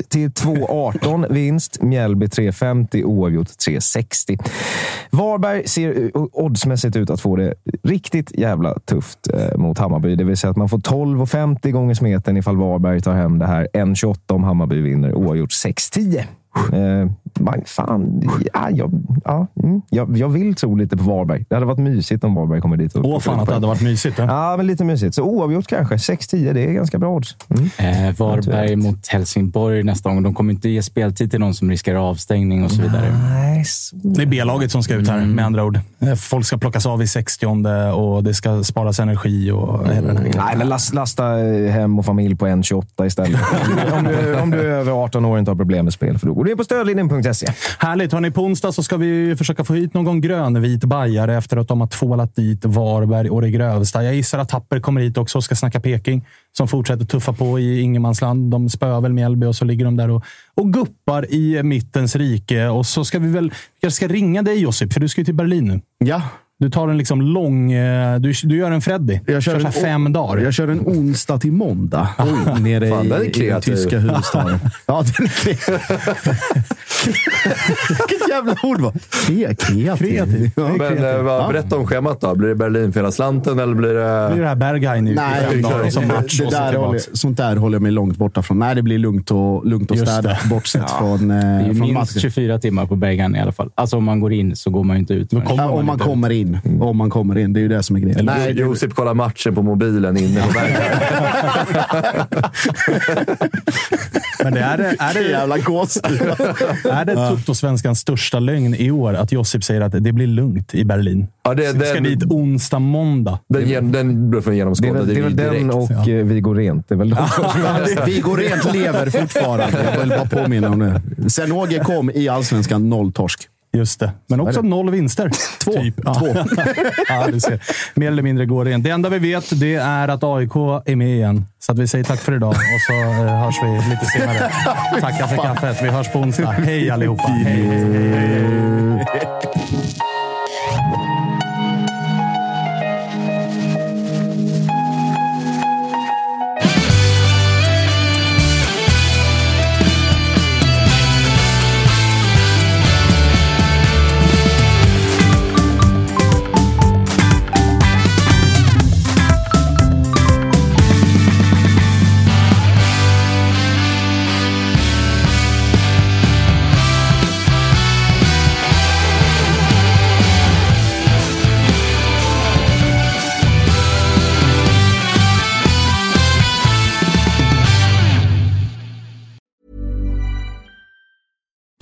till 2,18 vinst. Mjällby 3,50. Oavgjort 3,60. Varberg ser oddsmässigt ut att få det riktigt jävla tufft eh, mot Hammarby. Det vill säga att man får 12,50 gånger smeten ifall Varberg tar hem det här. 1,28 om Hammarby vinner. Oavgjort 6,10. Eh, man, fan, ja, jag, ja, mm, jag, jag vill tro lite på Varberg. Det hade varit mysigt om Varberg kommer dit. Och Åh, fan att det hade varit mysigt. Ja. Ja, men lite mysigt. Så oavgjort kanske. 6-10, det är ganska bra odds. Mm. Eh, Varberg mot Helsingborg nästa gång. De kommer inte ge speltid till någon som riskerar avstängning och så vidare. Så... Det är B-laget som ska ut här, med andra ord. Eh, Folk ska plockas av i 60 och det ska sparas energi och hela den här grejen. Nej, men last, lasta eh, hem och familj på 1,28 istället. om, du, om du är över 18 år och inte har problem med spel, för då går du in på stödlinjen.se. Härligt! Hörni, på onsdag så ska vi försöka få hit någon grönvit bajare efter att de har tvålat dit Varberg och det grövsta. Jag gissar att Tapper kommer hit också och ska snacka Peking som fortsätter tuffa på i ingenmansland. De spöar väl Mjällby och så ligger de där och, och guppar i mittens rike. Och så ska vi väl... Jag ska ringa dig Josip, för du ska ju till Berlin nu. Ja, Du tar en liksom lång... eh, Du, du gör en Freddy. Jag kör så en fem dagar. Jag kör en onsdag till måndag nere Fan, i, den tyska huvudstaden. Ja, den är. Vilket jävla ord va? Kre- Kreativ. Kreativ. Ja. Men eh, vad, berätta om schemat då. Blir det Berlin för hela slanten eller blir det... blir det här Berghain i Nej, fem dagar det, som match det där håller, sånt där håller jag mig långt borta från. Nej, det blir lugnt och, lugnt och städat. Bortsett från, eh, Det är ju från minst matchen. 24 timmar på Bergan i alla fall. Alltså om man går in så går man ju inte ut. kommer Ja, om man inte kommer in. Om man kommer in. Det är ju det som är grejen. Nej, det, Josip kollar matchen på mobilen inne på vägen. Men det är, det, är, det jävla gås. Är det Toto-svenskans största lögn i år att Josip säger att det blir lugnt i Berlin? Ja, det, Vi ska dit onsdag, måndag. den, den blir från Det är genomskådad. väl, det är väl den och eh, Vi går rent. Det är väl de Vi går rent lever fortfarande. Jag vill bara påminna om det. Sen Åge kom i allsvenskan, noll torsk. Just det. Men också noll vinster. Två. Typ. Ja. Två. ja, du ser. Mer eller mindre går rent. Det enda vi vet det är att AIK är med igen. Så att vi säger tack för idag och så eh, hörs vi lite senare. Tackar för kaffet. Vi hörs på onsdag. Hej allihopa. Hej.